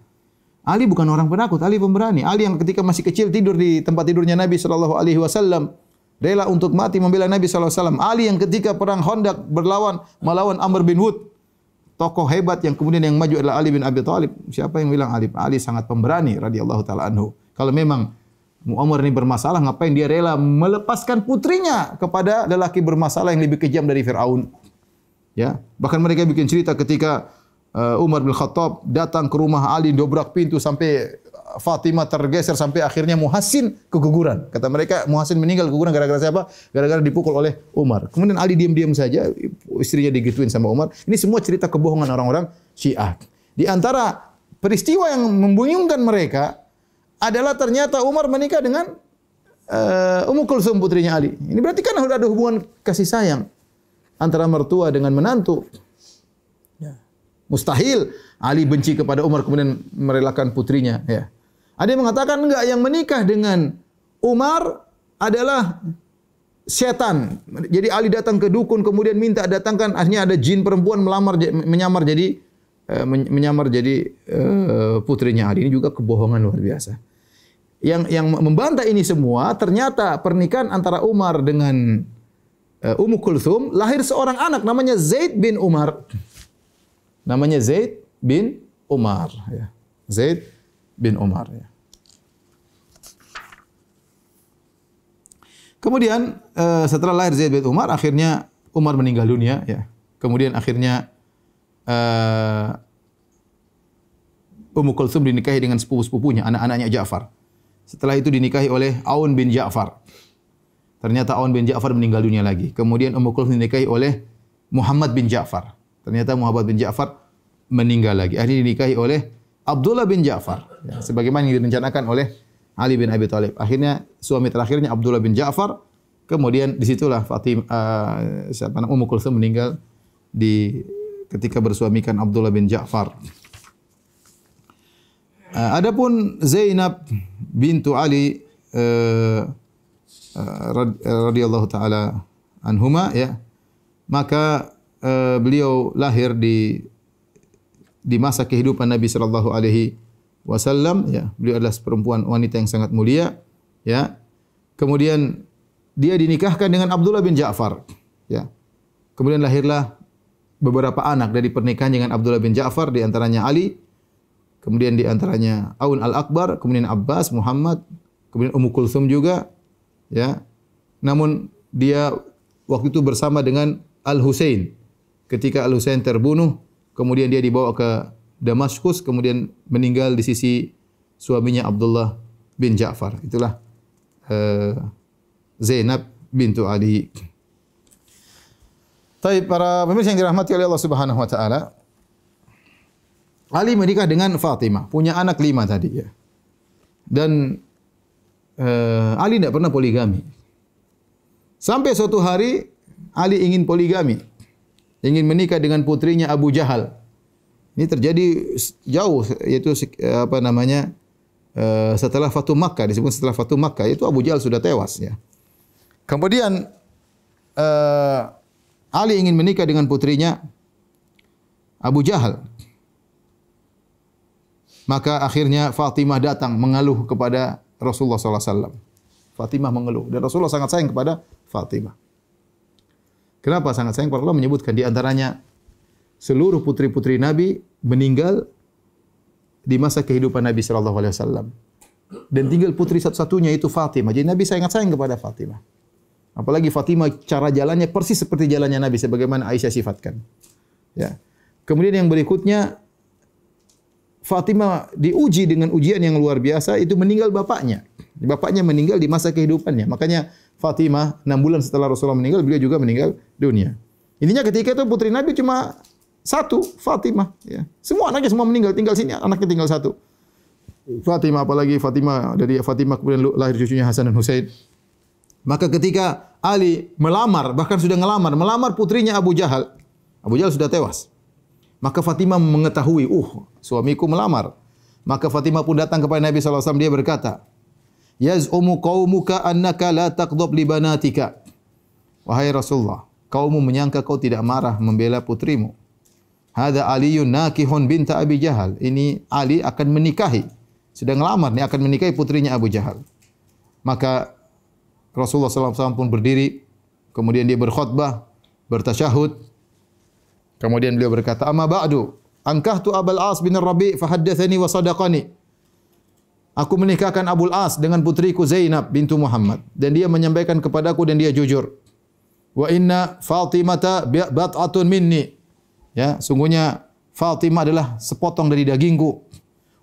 Ali bukan orang penakut, Ali pemberani. Ali yang ketika masih kecil tidur di tempat tidurnya Nabi sallallahu alaihi wasallam rela untuk mati membela Nabi sallallahu alaihi wasallam. Ali yang ketika perang Khandaq berlawan melawan Amr bin Wud tokoh hebat yang kemudian yang maju adalah Ali bin Abi Thalib. Siapa yang bilang Ali? Ali sangat pemberani radhiyallahu taala anhu. Kalau memang Umar ini bermasalah, ngapain dia rela melepaskan putrinya kepada lelaki bermasalah yang lebih kejam dari Firaun? Ya, bahkan mereka bikin cerita ketika uh, Umar bin Khattab datang ke rumah Ali dobrak pintu sampai Fatimah tergeser sampai akhirnya Muhassin keguguran. Kata mereka Muhassin meninggal keguguran gara-gara siapa? Gara-gara dipukul oleh Umar. Kemudian Ali diam-diam saja, istrinya digituin sama Umar. Ini semua cerita kebohongan orang-orang Syiah. Di antara peristiwa yang membingungkan mereka adalah ternyata Umar menikah dengan uh, Ummu Kulsum putrinya Ali. Ini berarti kan sudah ada hubungan kasih sayang antara mertua dengan menantu. Mustahil Ali benci kepada Umar kemudian merelakan putrinya. Ya. Ada yang mengatakan enggak yang menikah dengan Umar adalah setan. Jadi Ali datang ke dukun kemudian minta datangkan akhirnya ada jin perempuan melamar menyamar jadi eh, menyamar jadi eh, putrinya Ali. Ini juga kebohongan luar biasa. Yang yang membantah ini semua ternyata pernikahan antara Umar dengan eh, Ummu Kulthum lahir seorang anak namanya Zaid bin Umar. Namanya Zaid bin Umar ya. Zaid bin Umar ya. Kemudian uh, setelah lahir Zaid bin Umar akhirnya Umar meninggal dunia ya. Kemudian akhirnya uh, Ummu Kulsum dinikahi dengan sepupu-sepupunya, anak-anaknya Ja'far. Setelah itu dinikahi oleh Aun bin Ja'far. Ternyata Aun bin Ja'far meninggal dunia lagi. Kemudian Ummu Kulsum dinikahi oleh Muhammad bin Ja'far. Ternyata Muhammad bin Ja'far meninggal lagi. Akhirnya dinikahi oleh Abdullah bin Ja'far. Ya, sebagaimana yang direncanakan oleh Ali bin Abi Thalib. Akhirnya suami terakhirnya Abdullah bin Ja'far. Kemudian disitulah Fatim uh, siapa nama Ummu Kulsum meninggal di ketika bersuamikan Abdullah bin Ja'far. Uh, adapun Zainab bintu Ali uh, uh, radhiyallahu taala anhuma ya maka uh, beliau lahir di di masa kehidupan Nabi sallallahu alaihi wasallam ya. Beliau adalah perempuan wanita yang sangat mulia ya. Kemudian dia dinikahkan dengan Abdullah bin Ja'far ya. Kemudian lahirlah beberapa anak dari pernikahan dengan Abdullah bin Ja'far di antaranya Ali kemudian di antaranya Aun al-Akbar kemudian Abbas Muhammad kemudian Ummu Kulsum juga ya. Namun dia waktu itu bersama dengan Al Husain ketika Al Husain terbunuh kemudian dia dibawa ke Damaskus kemudian meninggal di sisi suaminya Abdullah bin Ja'far. Itulah uh, Zainab bintu Ali. Tapi para pemirsa yang dirahmati oleh Allah Subhanahu wa taala, Ali menikah dengan Fatimah, punya anak lima tadi ya. Dan uh, Ali tidak pernah poligami. Sampai suatu hari Ali ingin poligami. Ingin menikah dengan putrinya Abu Jahal. Ini terjadi jauh yaitu apa namanya uh, setelah Fatu Makkah disebut setelah Fatu Makkah itu Abu Jahal sudah tewas ya. Kemudian uh, Ali ingin menikah dengan putrinya Abu Jahal. Maka akhirnya Fatimah datang mengeluh kepada Rasulullah sallallahu alaihi wasallam. Fatimah mengeluh dan Rasulullah sangat sayang kepada Fatimah. Kenapa sangat sayang? Allah menyebutkan di antaranya seluruh putri-putri Nabi meninggal di masa kehidupan Nabi sallallahu alaihi wasallam. Dan tinggal putri satu-satunya itu Fatimah. Jadi Nabi sangat sayang kepada Fatimah. Apalagi Fatimah cara jalannya persis seperti jalannya Nabi sebagaimana Aisyah sifatkan. Ya. Kemudian yang berikutnya Fatimah diuji dengan ujian yang luar biasa itu meninggal bapaknya. Bapaknya meninggal di masa kehidupannya. Makanya Fatimah enam bulan setelah Rasulullah meninggal beliau juga meninggal dunia. Intinya ketika itu putri Nabi cuma satu Fatimah. Ya. Semua anaknya semua meninggal tinggal sini anaknya tinggal satu. Fatimah apalagi Fatimah dari Fatimah kemudian lahir cucunya Hasan dan Husain. Maka ketika Ali melamar, bahkan sudah melamar, melamar putrinya Abu Jahal. Abu Jahal sudah tewas. Maka Fatimah mengetahui, uh, suamiku melamar. Maka Fatimah pun datang kepada Nabi SAW, dia berkata, Yaz'umu qawmuka annaka la taqdob li banatika. Wahai Rasulullah, kaummu menyangka kau tidak marah membela putrimu. Hada Aliyun nakihun binta Abi Jahal. Ini Ali akan menikahi. Sedang lamar, ini akan menikahi putrinya Abu Jahal. Maka Rasulullah SAW pun berdiri, kemudian dia berkhutbah, bertasyahud. Kemudian beliau berkata, "Amma ba'du, tu Abul As bin Rabi' fa haddatsani wa sadaqani." Aku menikahkan Abul As dengan putriku Zainab bintu Muhammad dan dia menyampaikan kepadaku dan dia jujur. Wa inna Fatimata bat'atun minni. Ya, sungguhnya Fatimah adalah sepotong dari dagingku.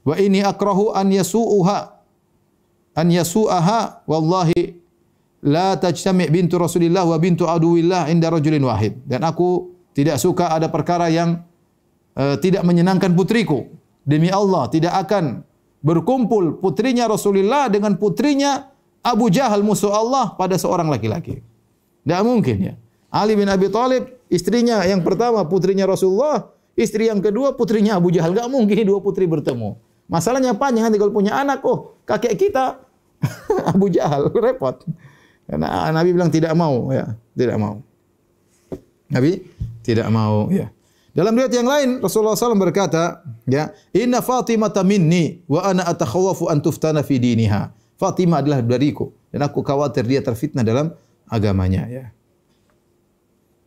Wa ini akrahu an yasu'uha an yasu'aha wallahi la tajtami' bintu Rasulillah wa bintu aduwillah inda rajulin wahid. Dan aku tidak suka ada perkara yang uh, tidak menyenangkan putriku. Demi Allah tidak akan berkumpul putrinya Rasulullah dengan putrinya Abu Jahal musuh Allah pada seorang laki-laki. Tidak mungkin ya. Ali bin Abi Talib istrinya yang pertama putrinya Rasulullah, istri yang kedua putrinya Abu Jahal. Tidak mungkin dua putri bertemu. Masalahnya panjang nanti kalau punya anak, oh kakek kita [laughs] Abu Jahal repot. Karena Nabi bilang tidak mau, ya, tidak mau. Nabi tidak mau, ya. Dalam riwayat yang lain Rasulullah SAW berkata, ya, Inna Fatimah minni wa ana atakhawafu an tuftana fi diniha. Fatimah adalah dariku dan aku khawatir dia terfitnah dalam agamanya, ya.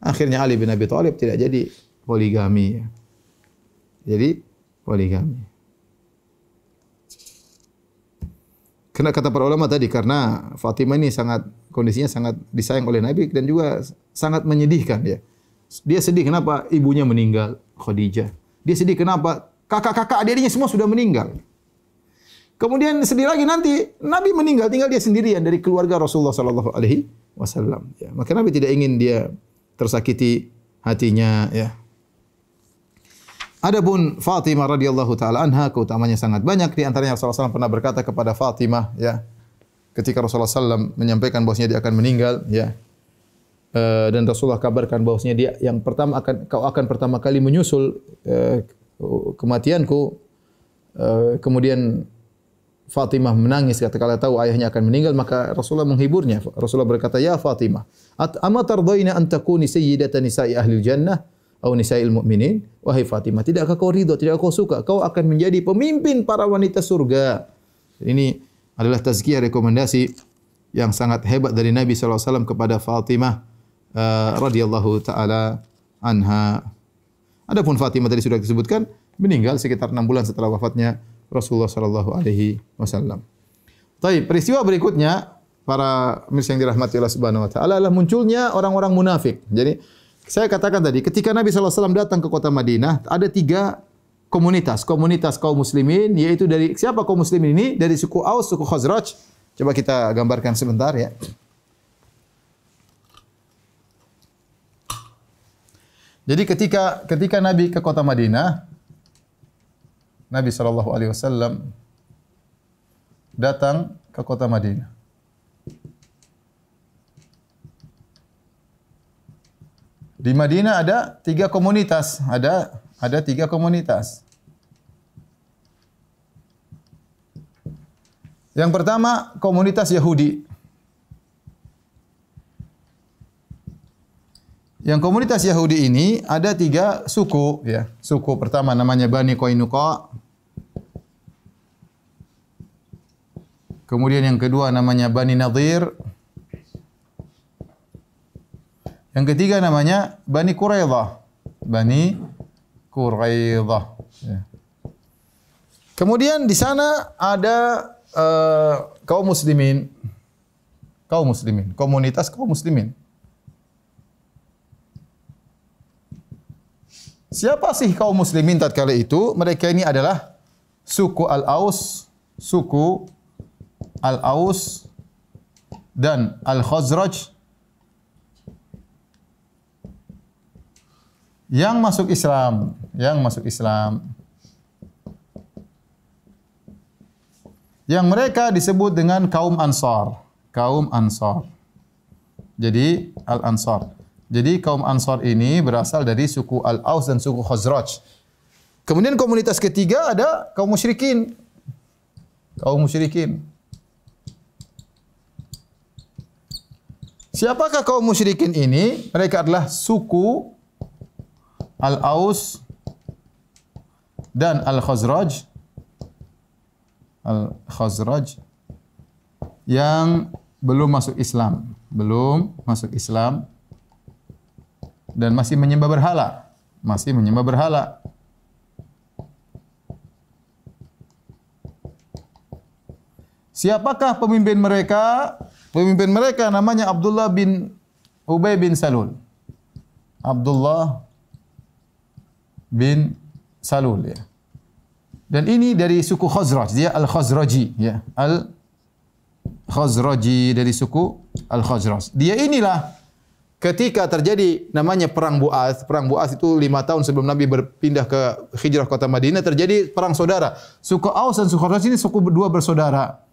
Akhirnya Ali bin Abi Thalib tidak jadi poligami, ya. Jadi poligami. Kena kata para ulama tadi karena Fatimah ini sangat kondisinya sangat disayang oleh Nabi dan juga sangat menyedihkan ya. Dia sedih kenapa ibunya meninggal Khadijah. Dia sedih kenapa kakak-kakak adiknya semua sudah meninggal. Kemudian sedih lagi nanti Nabi meninggal tinggal dia sendirian dari keluarga Rasulullah sallallahu alaihi wasallam ya. Maka Nabi tidak ingin dia tersakiti hatinya ya. Adapun Fatimah radhiyallahu taala anha keutamanya sangat banyak di antaranya Rasulullah SAW pernah berkata kepada Fatimah ya ketika Rasulullah SAW menyampaikan bahwasanya dia akan meninggal ya uh, dan Rasulullah kabarkan bahwasanya dia yang pertama akan kau akan pertama kali menyusul uh, kematianku. Uh, kemudian Fatimah menangis ketika tahu ayahnya akan meninggal maka Rasulullah menghiburnya. Rasulullah berkata ya Fatimah amma tardayna an takuni sayyidatan nisa'i ahli jannah au nisa'il mu'minin? Wahai Fatimah tidakkah kau ridha tidakkah kau suka? Kau akan menjadi pemimpin para wanita surga. Ini adalah tazkiyah rekomendasi yang sangat hebat dari Nabi sallallahu alaihi wasallam kepada Fatimah uh, radhiyallahu taala anha adapun Fatimah tadi sudah disebutkan meninggal sekitar 6 bulan setelah wafatnya Rasulullah sallallahu alaihi wasallam Baik, peristiwa berikutnya para mirsa yang dirahmati Allah Subhanahu wa taala adalah munculnya orang-orang munafik. Jadi saya katakan tadi, ketika Nabi SAW datang ke kota Madinah, ada tiga komunitas, komunitas kaum muslimin yaitu dari siapa kaum muslimin ini? Dari suku Aus, suku Khazraj. Coba kita gambarkan sebentar ya. Jadi ketika ketika Nabi ke kota Madinah, Nabi sallallahu alaihi wasallam datang ke kota Madinah. Di Madinah ada tiga komunitas, ada ada tiga komunitas. Yang pertama komunitas Yahudi. Yang komunitas Yahudi ini ada tiga suku, ya. Suku pertama namanya Bani Qainuqa. Kemudian yang kedua namanya Bani Nadir. Yang ketiga namanya Bani Quraidah. Bani Quraidah. Ya. Kemudian di sana ada uh, kaum muslimin. Kaum muslimin. Komunitas kaum muslimin. Siapa sih kaum muslimin tatkala itu? Mereka ini adalah suku Al-Aus, suku Al-Aus dan Al-Khazraj yang masuk Islam, yang masuk Islam. Yang mereka disebut dengan kaum Ansar, kaum Ansar. Jadi Al-Ansar. Jadi kaum Ansar ini berasal dari suku Al-Aus dan suku Khazraj. Kemudian komunitas ketiga ada kaum musyrikin. Kaum musyrikin. Siapakah kaum musyrikin ini? Mereka adalah suku Al-Aus dan Al-Khazraj. Al-Khazraj yang belum masuk Islam, belum masuk Islam dan masih menyembah berhala. Masih menyembah berhala. Siapakah pemimpin mereka? Pemimpin mereka namanya Abdullah bin Ubay bin Salul. Abdullah bin Salul ya. Dan ini dari suku Khazraj, dia Al-Khazraji ya. Al-Khazraji dari suku Al-Khazraj. Dia inilah ketika terjadi namanya perang Buas, perang Buas itu lima tahun sebelum Nabi berpindah ke hijrah kota Madinah terjadi perang saudara. Suku Aus dan suku Khazraj ini suku dua bersaudara.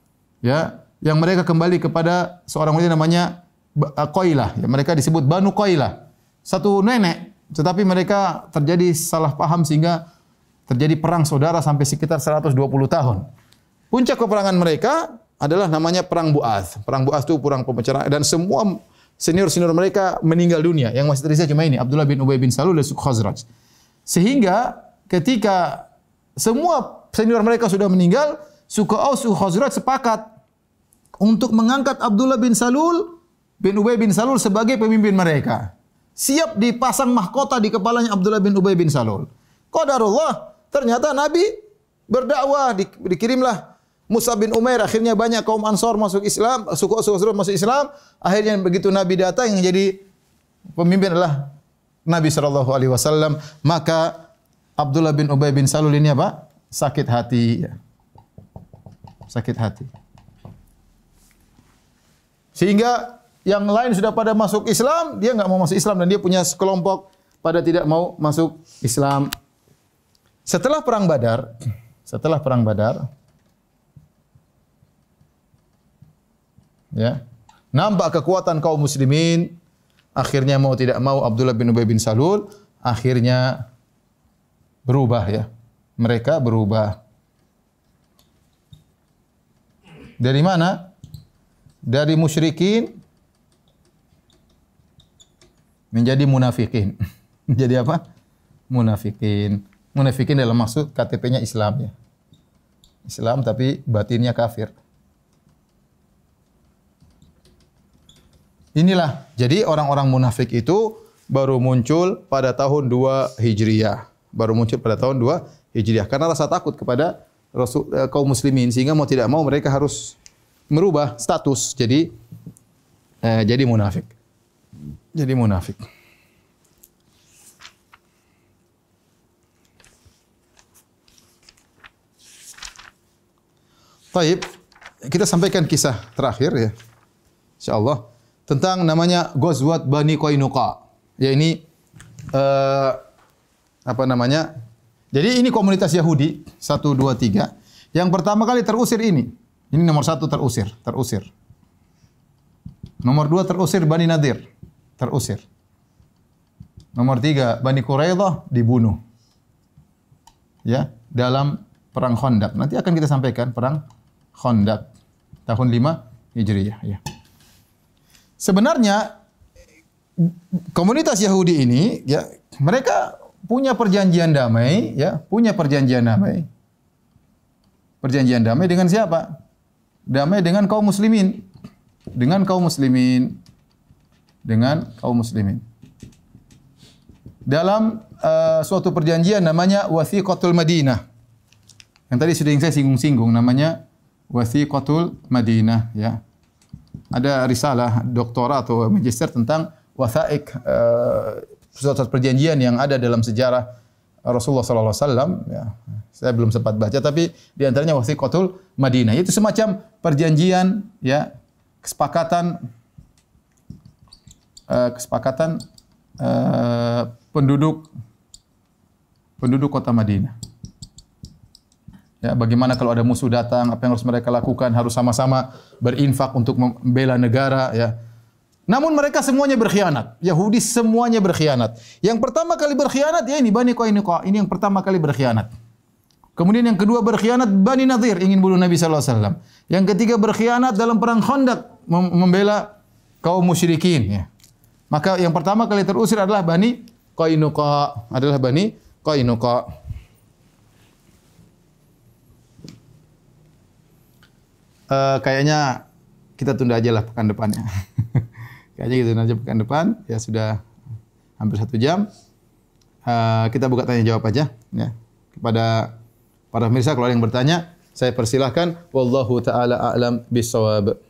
Ya, yang mereka kembali kepada seorang wanita namanya Qailah. Ya, mereka disebut Banu Qailah. Satu nenek, tetapi mereka terjadi salah paham sehingga terjadi perang saudara sampai sekitar 120 tahun. Puncak peperangan mereka adalah namanya perang Buas. Perang Buas itu perang pemecahan dan semua senior-senior mereka meninggal dunia. Yang masih tersisa cuma ini, Abdullah bin Ubay bin Salul dan Khazraj. Sehingga ketika semua senior mereka sudah meninggal, suku Aus, suku Khazraj sepakat untuk mengangkat Abdullah bin Salul bin Ubay bin Salul sebagai pemimpin mereka. Siap dipasang mahkota di kepalanya Abdullah bin Ubay bin Salul. Qadarullah, ternyata Nabi berdakwah, dikirimlah Musa bin Umair akhirnya banyak kaum Ansar masuk Islam, suku suku masuk Islam. Akhirnya begitu Nabi datang yang jadi pemimpin adalah Nabi sallallahu alaihi wasallam, maka Abdullah bin Ubay bin Salul ini apa? Sakit hati. Sakit hati. Sehingga yang lain sudah pada masuk Islam, dia enggak mau masuk Islam dan dia punya sekelompok pada tidak mau masuk Islam. Setelah perang Badar, setelah perang Badar, ya. Nampak kekuatan kaum muslimin, akhirnya mau tidak mau Abdullah bin Ubay bin Salul akhirnya berubah ya. Mereka berubah. Dari mana? Dari musyrikin menjadi munafikin. [laughs] Jadi apa? Munafikin. Munafikin dalam maksud KTP-nya Islam ya. Islam tapi batinnya kafir. Inilah jadi orang-orang munafik itu baru muncul pada tahun 2 Hijriah. Baru muncul pada tahun 2 Hijriah karena rasa takut kepada Rasul eh, kaum muslimin sehingga mau tidak mau mereka harus merubah status jadi eh, jadi munafik. Jadi munafik. Baik, kita sampaikan kisah terakhir ya. Insyaallah tentang namanya Ghazwat Bani Qainuqa. Ya ini uh, apa namanya? Jadi ini komunitas Yahudi satu dua tiga. Yang pertama kali terusir ini. Ini nomor satu terusir, terusir. Nomor dua terusir Bani Nadir, terusir. Nomor tiga Bani Quraidah dibunuh. Ya, dalam perang Khandaq. Nanti akan kita sampaikan perang Khandaq tahun 5 Hijriah ya. Sebenarnya komunitas Yahudi ini ya mereka punya perjanjian damai ya, punya perjanjian damai. Perjanjian damai dengan siapa? Damai dengan kaum muslimin. Dengan kaum muslimin. Dengan kaum muslimin. Dalam uh, suatu perjanjian namanya Wathiqatul Madinah. Yang tadi sudah saya singgung-singgung namanya Wathiqatul Madinah ya. Ada risalah doktorat atau magister tentang wathaik uh, suatu perjanjian yang ada dalam sejarah Rasulullah sallallahu alaihi wasallam ya. Saya belum sempat baca tapi di antaranya Wathiqatul Madinah. Itu semacam perjanjian ya kesepakatan uh, kesepakatan uh, penduduk penduduk kota Madinah. Ya, bagaimana kalau ada musuh datang, apa yang harus mereka lakukan? Harus sama-sama berinfak untuk membela negara. Ya. Namun mereka semuanya berkhianat. Yahudi semuanya berkhianat. Yang pertama kali berkhianat, ya ini Bani Qainuqa. Ini yang pertama kali berkhianat. Kemudian yang kedua berkhianat Bani Nadir ingin bunuh Nabi sallallahu alaihi wasallam. Yang ketiga berkhianat dalam perang Khandaq membela kaum musyrikin ya. Maka yang pertama kali terusir adalah Bani Qainuqa, adalah Bani Qainuqa. Uh, kayaknya kita tunda aja lah pekan depannya. [laughs] kayaknya tunda aja pekan depan. Ya sudah hampir satu jam. Uh, kita buka tanya jawab aja ya kepada para pemirsa kalau ada yang bertanya saya persilahkan wallahu taala a'lam bisawab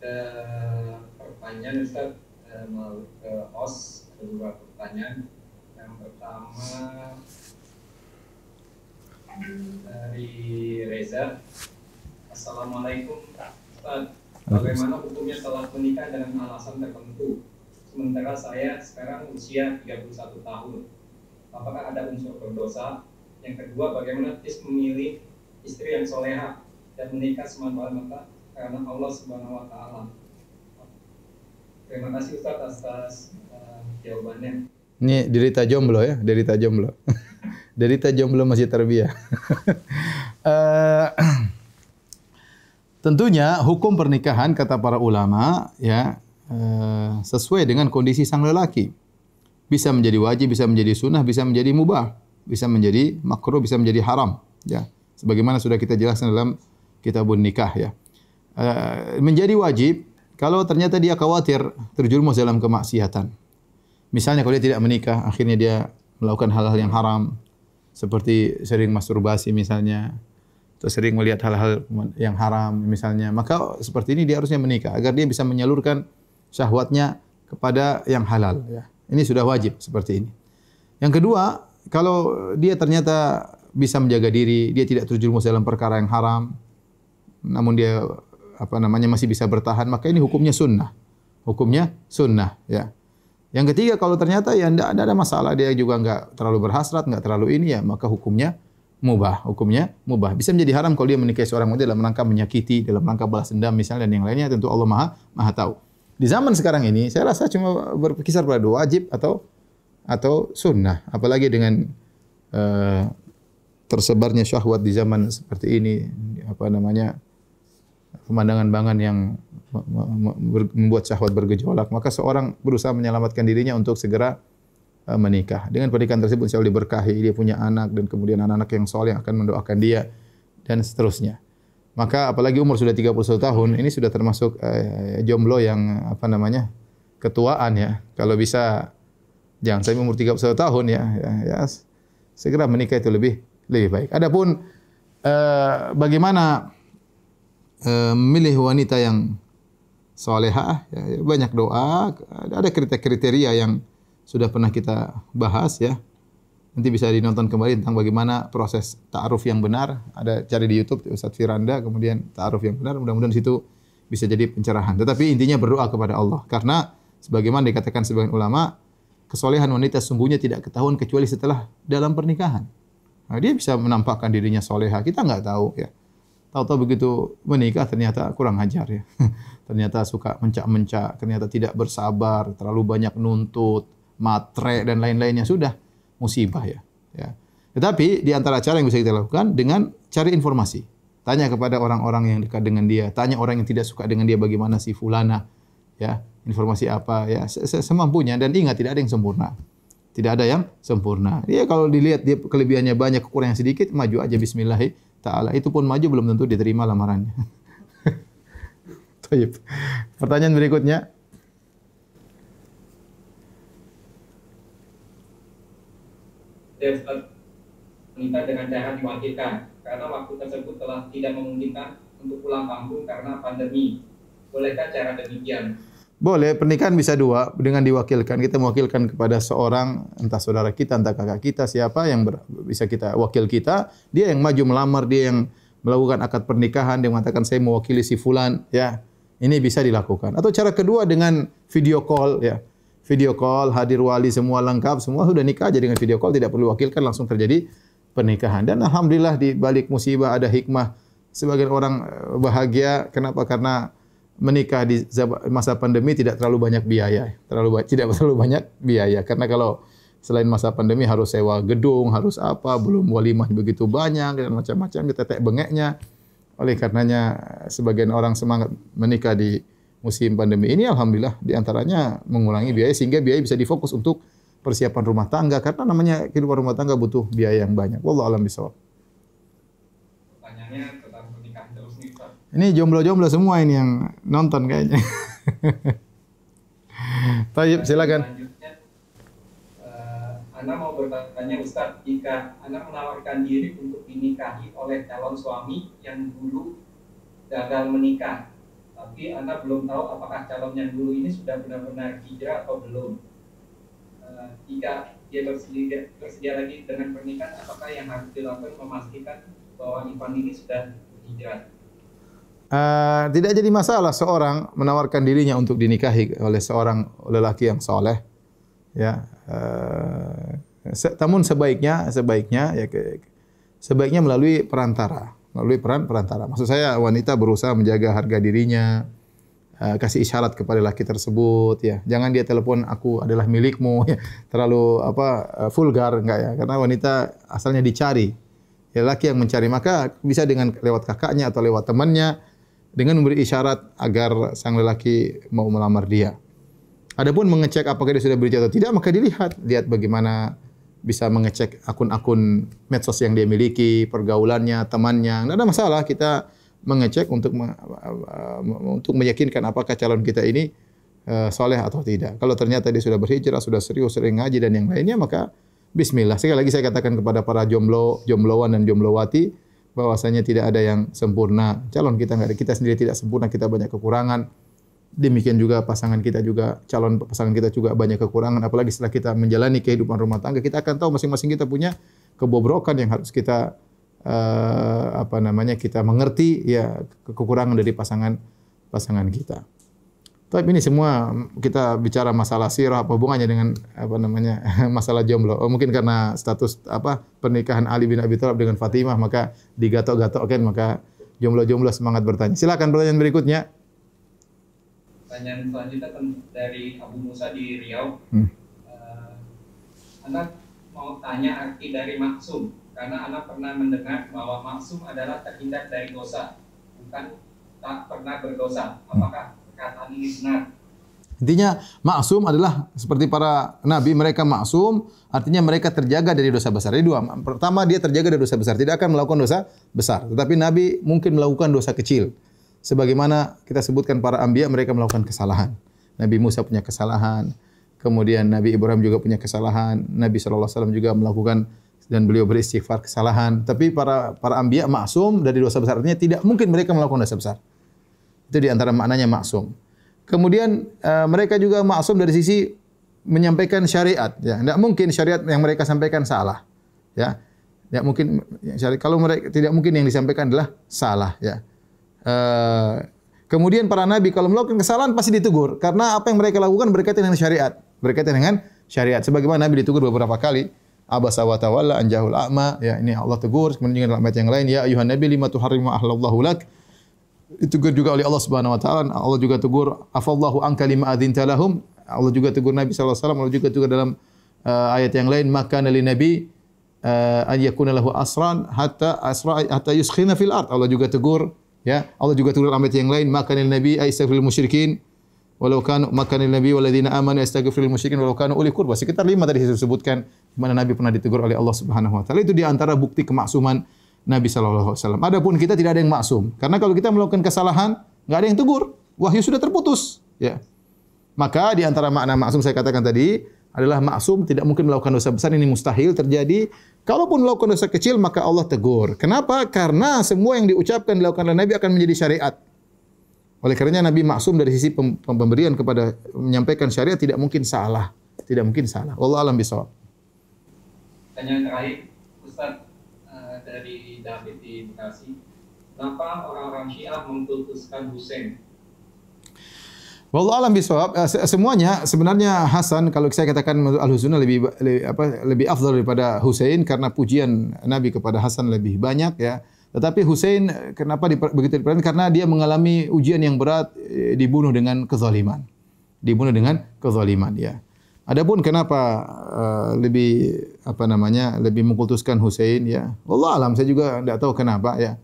uh, pertanyaan Ustaz uh, ke OS kedua pertanyaan yang pertama dari Reza Assalamualaikum Ustaz. Bagaimana hukumnya setelah menikah dengan alasan tertentu? Saya sekarang usia 31 tahun. Apakah ada unsur berdosa? Yang kedua, bagaimana tis memilih istri yang soleha dan menikah semata-mata karena Allah Subhanahu Wa Taala? Terima kasih Ustaz atas uh, jawabannya. Ini derita jomblo ya, derita jomblo. [laughs] derita jomblo masih terbiak. uh, [laughs] [clears throat] Tentunya hukum pernikahan kata para ulama ya eh, sesuai dengan kondisi sang lelaki. Bisa menjadi wajib, bisa menjadi sunnah, bisa menjadi mubah, bisa menjadi makruh, bisa menjadi haram. Ya, sebagaimana sudah kita jelaskan dalam kitabun nikah ya. Eh, menjadi wajib kalau ternyata dia khawatir terjerumus dalam kemaksiatan. Misalnya kalau dia tidak menikah, akhirnya dia melakukan hal-hal yang haram seperti sering masturbasi misalnya, atau sering melihat hal-hal yang haram misalnya, maka seperti ini dia harusnya menikah agar dia bisa menyalurkan syahwatnya kepada yang halal. Ya. Ini sudah wajib seperti ini. Yang kedua, kalau dia ternyata bisa menjaga diri, dia tidak terjerumus dalam perkara yang haram, namun dia apa namanya masih bisa bertahan, maka ini hukumnya sunnah. Hukumnya sunnah. Ya. Yang ketiga, kalau ternyata ya tidak ada masalah, dia juga enggak terlalu berhasrat, enggak terlalu ini ya, maka hukumnya mubah hukumnya mubah bisa menjadi haram kalau dia menikahi seorang wanita dalam rangka menyakiti dalam rangka balas dendam misalnya dan yang lainnya tentu Allah Maha Maha tahu di zaman sekarang ini saya rasa cuma berkisar pada dua wajib atau atau sunnah apalagi dengan uh, tersebarnya syahwat di zaman seperti ini apa namanya pemandangan bangan yang membuat syahwat bergejolak maka seorang berusaha menyelamatkan dirinya untuk segera Uh, menikah. Dengan pernikahan tersebut insya Allah diberkahi, dia punya anak dan kemudian anak-anak yang soleh akan mendoakan dia dan seterusnya. Maka apalagi umur sudah 31 tahun, ini sudah termasuk uh, jomblo yang apa namanya ketuaan ya. Kalau bisa jangan sampai umur 31 tahun ya, ya, ya segera menikah itu lebih lebih baik. Adapun uh, bagaimana uh, memilih wanita yang solehah, ya, banyak doa, ada kriteria-kriteria yang sudah pernah kita bahas ya. Nanti bisa dinonton kembali tentang bagaimana proses ta'aruf yang benar. Ada cari di YouTube Ustaz Firanda, kemudian ta'aruf yang benar. Mudah-mudahan situ bisa jadi pencerahan. Tetapi intinya berdoa kepada Allah. Karena sebagaimana dikatakan sebagian ulama, kesolehan wanita sungguhnya tidak ketahuan kecuali setelah dalam pernikahan. Nah, dia bisa menampakkan dirinya soleha. Kita enggak tahu ya. Tahu-tahu begitu menikah ternyata kurang ajar ya. [laughs] ternyata suka mencak-mencak, ternyata tidak bersabar, terlalu banyak nuntut, matre dan lain-lainnya sudah musibah ya. ya. Tetapi di antara cara yang bisa kita lakukan dengan cari informasi. Tanya kepada orang-orang yang dekat dengan dia, tanya orang yang tidak suka dengan dia bagaimana si fulana, ya informasi apa ya semampunya dan ingat tidak ada yang sempurna. Tidak ada yang sempurna. Dia kalau dilihat dia kelebihannya banyak, kekurangan sedikit, maju aja bismillah taala. Itu pun maju belum tentu diterima lamarannya. [laughs] Pertanyaan berikutnya. Ustaz menikah dengan cara diwakilkan karena waktu tersebut telah tidak memungkinkan untuk pulang kampung karena pandemi. Bolehkah cara demikian? Boleh, pernikahan bisa dua dengan diwakilkan. Kita mewakilkan kepada seorang, entah saudara kita, entah kakak kita, siapa yang ber, bisa kita wakil kita. Dia yang maju melamar, dia yang melakukan akad pernikahan, dia mengatakan saya mewakili si fulan. Ya, ini bisa dilakukan. Atau cara kedua dengan video call. Ya, video call, hadir wali semua lengkap, semua sudah nikah aja dengan video call, tidak perlu wakilkan langsung terjadi pernikahan. Dan alhamdulillah di balik musibah ada hikmah. Sebagian orang eh, bahagia kenapa? Karena menikah di masa pandemi tidak terlalu banyak biaya, terlalu tidak terlalu banyak biaya. Karena kalau selain masa pandemi harus sewa gedung, harus apa, belum walimah begitu banyak dan macam-macam kita tek bengeknya. Oleh karenanya sebagian orang semangat menikah di musim pandemi ini alhamdulillah di antaranya mengurangi biaya sehingga biaya bisa difokus untuk persiapan rumah tangga karena namanya kehidupan rumah tangga butuh biaya yang banyak. Wallahu alam bisawab. Pertanyaannya tentang pernikahan terus nih Pak. Ini jomblo-jomblo semua ini yang nonton kayaknya. [laughs] Tayyib silakan. Selanjutnya, uh, Anda mau bertanya Ustaz, jika Anda menawarkan diri untuk dinikahi oleh calon suami yang dulu gagal menikah, tapi Anda belum tahu apakah calon yang dulu ini sudah benar-benar hijrah atau belum. Uh, jika dia bersedia, bersedia lagi dengan pernikahan, apakah yang harus dilakukan memastikan bahwa Ivan ini sudah hijrah? Uh, tidak jadi masalah seorang menawarkan dirinya untuk dinikahi oleh seorang lelaki yang soleh. Ya, uh, se namun sebaiknya, sebaiknya ya sebaiknya melalui perantara melalui peran perantara. Maksud saya wanita berusaha menjaga harga dirinya, uh, kasih isyarat kepada laki tersebut ya. Jangan dia telepon aku adalah milikmu [laughs] ya. Terlalu apa uh, vulgar enggak ya? Karena wanita asalnya dicari. Ya laki yang mencari maka bisa dengan lewat kakaknya atau lewat temannya dengan memberi isyarat agar sang lelaki mau melamar dia. Adapun mengecek apakah dia sudah berjaya atau tidak maka dilihat lihat bagaimana bisa mengecek akun-akun medsos yang dia miliki, pergaulannya, temannya. Tidak ada masalah kita mengecek untuk untuk meyakinkan apakah calon kita ini uh, soleh atau tidak. Kalau ternyata dia sudah berhijrah, sudah serius, sering ngaji dan yang lainnya, maka Bismillah. Sekali lagi saya katakan kepada para jomblo, jombloan dan jomblowati, bahwasanya tidak ada yang sempurna. Calon kita enggak ada, kita sendiri tidak sempurna, kita banyak kekurangan. Demikian juga pasangan kita juga calon pasangan kita juga banyak kekurangan apalagi setelah kita menjalani kehidupan rumah tangga kita akan tahu masing-masing kita punya kebobrokan yang harus kita uh, apa namanya kita mengerti ya kekurangan dari pasangan pasangan kita. Tapi ini semua kita bicara masalah sirah apa hubungannya dengan apa namanya [laughs] masalah jomblo. Oh, mungkin karena status apa pernikahan Ali bin Abi Thalib dengan Fatimah maka digatok-gatok kan maka jomblo-jomblo semangat bertanya. Silakan pertanyaan berikutnya pertanyaan selanjutnya dari Abu Musa di Riau. Hmm. Uh, anak mau tanya arti dari maksum karena anak pernah mendengar bahwa maksum adalah terhindar dari dosa, bukan tak pernah berdosa. Apakah perkataan ini benar? Intinya maksum adalah seperti para nabi mereka maksum artinya mereka terjaga dari dosa besar. Jadi dua. Pertama dia terjaga dari dosa besar, tidak akan melakukan dosa besar. Tetapi nabi mungkin melakukan dosa kecil sebagaimana kita sebutkan para anbiya mereka melakukan kesalahan. Nabi Musa punya kesalahan, kemudian Nabi Ibrahim juga punya kesalahan, Nabi sallallahu alaihi wasallam juga melakukan dan beliau beristighfar kesalahan. Tapi para para anbiya maksum dari dosa besar artinya tidak mungkin mereka melakukan dosa besar. Itu di antara maknanya maksum. Kemudian uh, mereka juga maksum dari sisi menyampaikan syariat ya. Tidak mungkin syariat yang mereka sampaikan salah. Ya. Tidak mungkin syariat kalau mereka tidak mungkin yang disampaikan adalah salah ya. Uh, kemudian para nabi kalau melakukan kesalahan pasti ditegur. Karena apa yang mereka lakukan berkaitan dengan syariat, berkaitan dengan syariat. Sebagaimana nabi ditegur beberapa kali. Abasa wa tawalla anjahul a'ma. Ya ini Allah tegur. Kemudian dalam ayat yang lain ya ayuhan nabi lima tuharrimu ahlallahu lak. Ditegur juga oleh Allah Subhanahu wa taala. Allah juga tegur afallahu anka lima adzinta lahum. Allah juga tegur Nabi sallallahu alaihi wasallam. Allah juga tegur dalam uh, ayat yang lain maka nabi nabi uh, an yakuna lahu asran hatta asra hatta yuskhina fil ard. Allah juga tegur ya Allah juga dalam ayat yang lain maka nabi aistaghfirul musyrikin. Walau kan makan nabi waladina amanu yastaghfirul musyrikin. Walau kanu uli qurba sekitar lima tadi saya sebutkan di mana nabi pernah ditegur oleh Allah Subhanahu wa taala. Itu di antara bukti kemaksuman Nabi sallallahu alaihi wasallam. Adapun kita tidak ada yang maksum. Karena kalau kita melakukan kesalahan enggak ada yang tegur. Wahyu sudah terputus. Ya. Maka di antara makna maksum saya katakan tadi adalah maksum tidak mungkin melakukan dosa besar ini mustahil terjadi kalaupun melakukan dosa kecil maka Allah tegur kenapa karena semua yang diucapkan dilakukan oleh nabi akan menjadi syariat oleh karenanya Nabi maksum dari sisi pemberian kepada menyampaikan syariat tidak mungkin salah. Tidak mungkin salah. Allah alam bisawab. Tanya terakhir, Ustaz uh, dari David di Bekasi. Kenapa orang-orang Syiah mengkultuskan Hussein? Wallah alam bisawab. Uh, semuanya sebenarnya Hasan kalau saya katakan Al-Husnul lebih, lebih apa lebih afdal daripada Hussein karena pujian Nabi kepada Hasan lebih banyak ya. Tetapi Hussein kenapa begitu diperhatikan? Karena dia mengalami ujian yang berat, eh, dibunuh dengan kezaliman. Dibunuh dengan kezaliman, ya. Adapun kenapa uh, lebih apa namanya lebih mengkultuskan Hussein ya Allah alam saya juga tidak tahu kenapa ya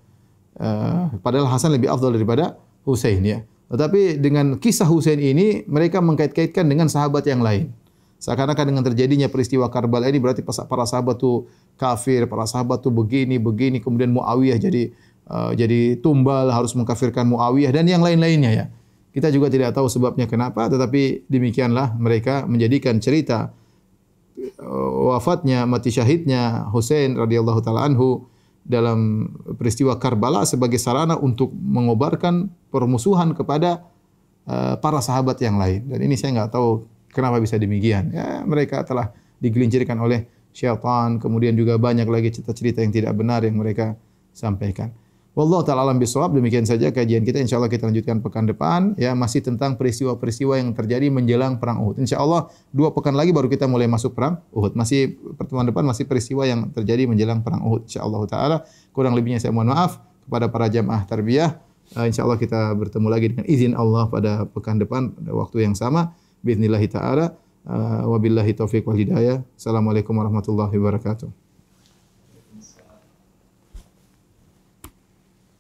uh, padahal Hasan lebih afdal daripada Hussein ya tetapi dengan kisah Hussein ini mereka mengkait-kaitkan dengan sahabat yang lain Seakan-akan dengan terjadinya peristiwa Karbala ini berarti para sahabat tu kafir, para sahabat tu begini, begini, kemudian Muawiyah jadi uh, jadi tumbal harus mengkafirkan Muawiyah dan yang lain-lainnya ya. Kita juga tidak tahu sebabnya kenapa, tetapi demikianlah mereka menjadikan cerita uh, wafatnya, mati syahidnya Hussein radhiyallahu taala anhu dalam peristiwa Karbala sebagai sarana untuk mengobarkan permusuhan kepada uh, para sahabat yang lain. Dan ini saya enggak tahu Kenapa bisa demikian? Ya, mereka telah digelincirkan oleh syaitan, kemudian juga banyak lagi cerita-cerita yang tidak benar yang mereka sampaikan. Wallahu taala alam bisawab. Demikian saja kajian kita. Insyaallah kita lanjutkan pekan depan ya masih tentang peristiwa-peristiwa yang terjadi menjelang perang Uhud. Insyaallah dua pekan lagi baru kita mulai masuk perang Uhud. Masih pertemuan depan masih peristiwa yang terjadi menjelang perang Uhud. Insyaallah taala. Kurang lebihnya saya mohon maaf kepada para jamaah tarbiyah. Uh, insyaallah kita bertemu lagi dengan izin Allah pada pekan depan pada waktu yang sama taala uh, wabillahi taufiq wal hidayah assalamualaikum warahmatullahi wabarakatuh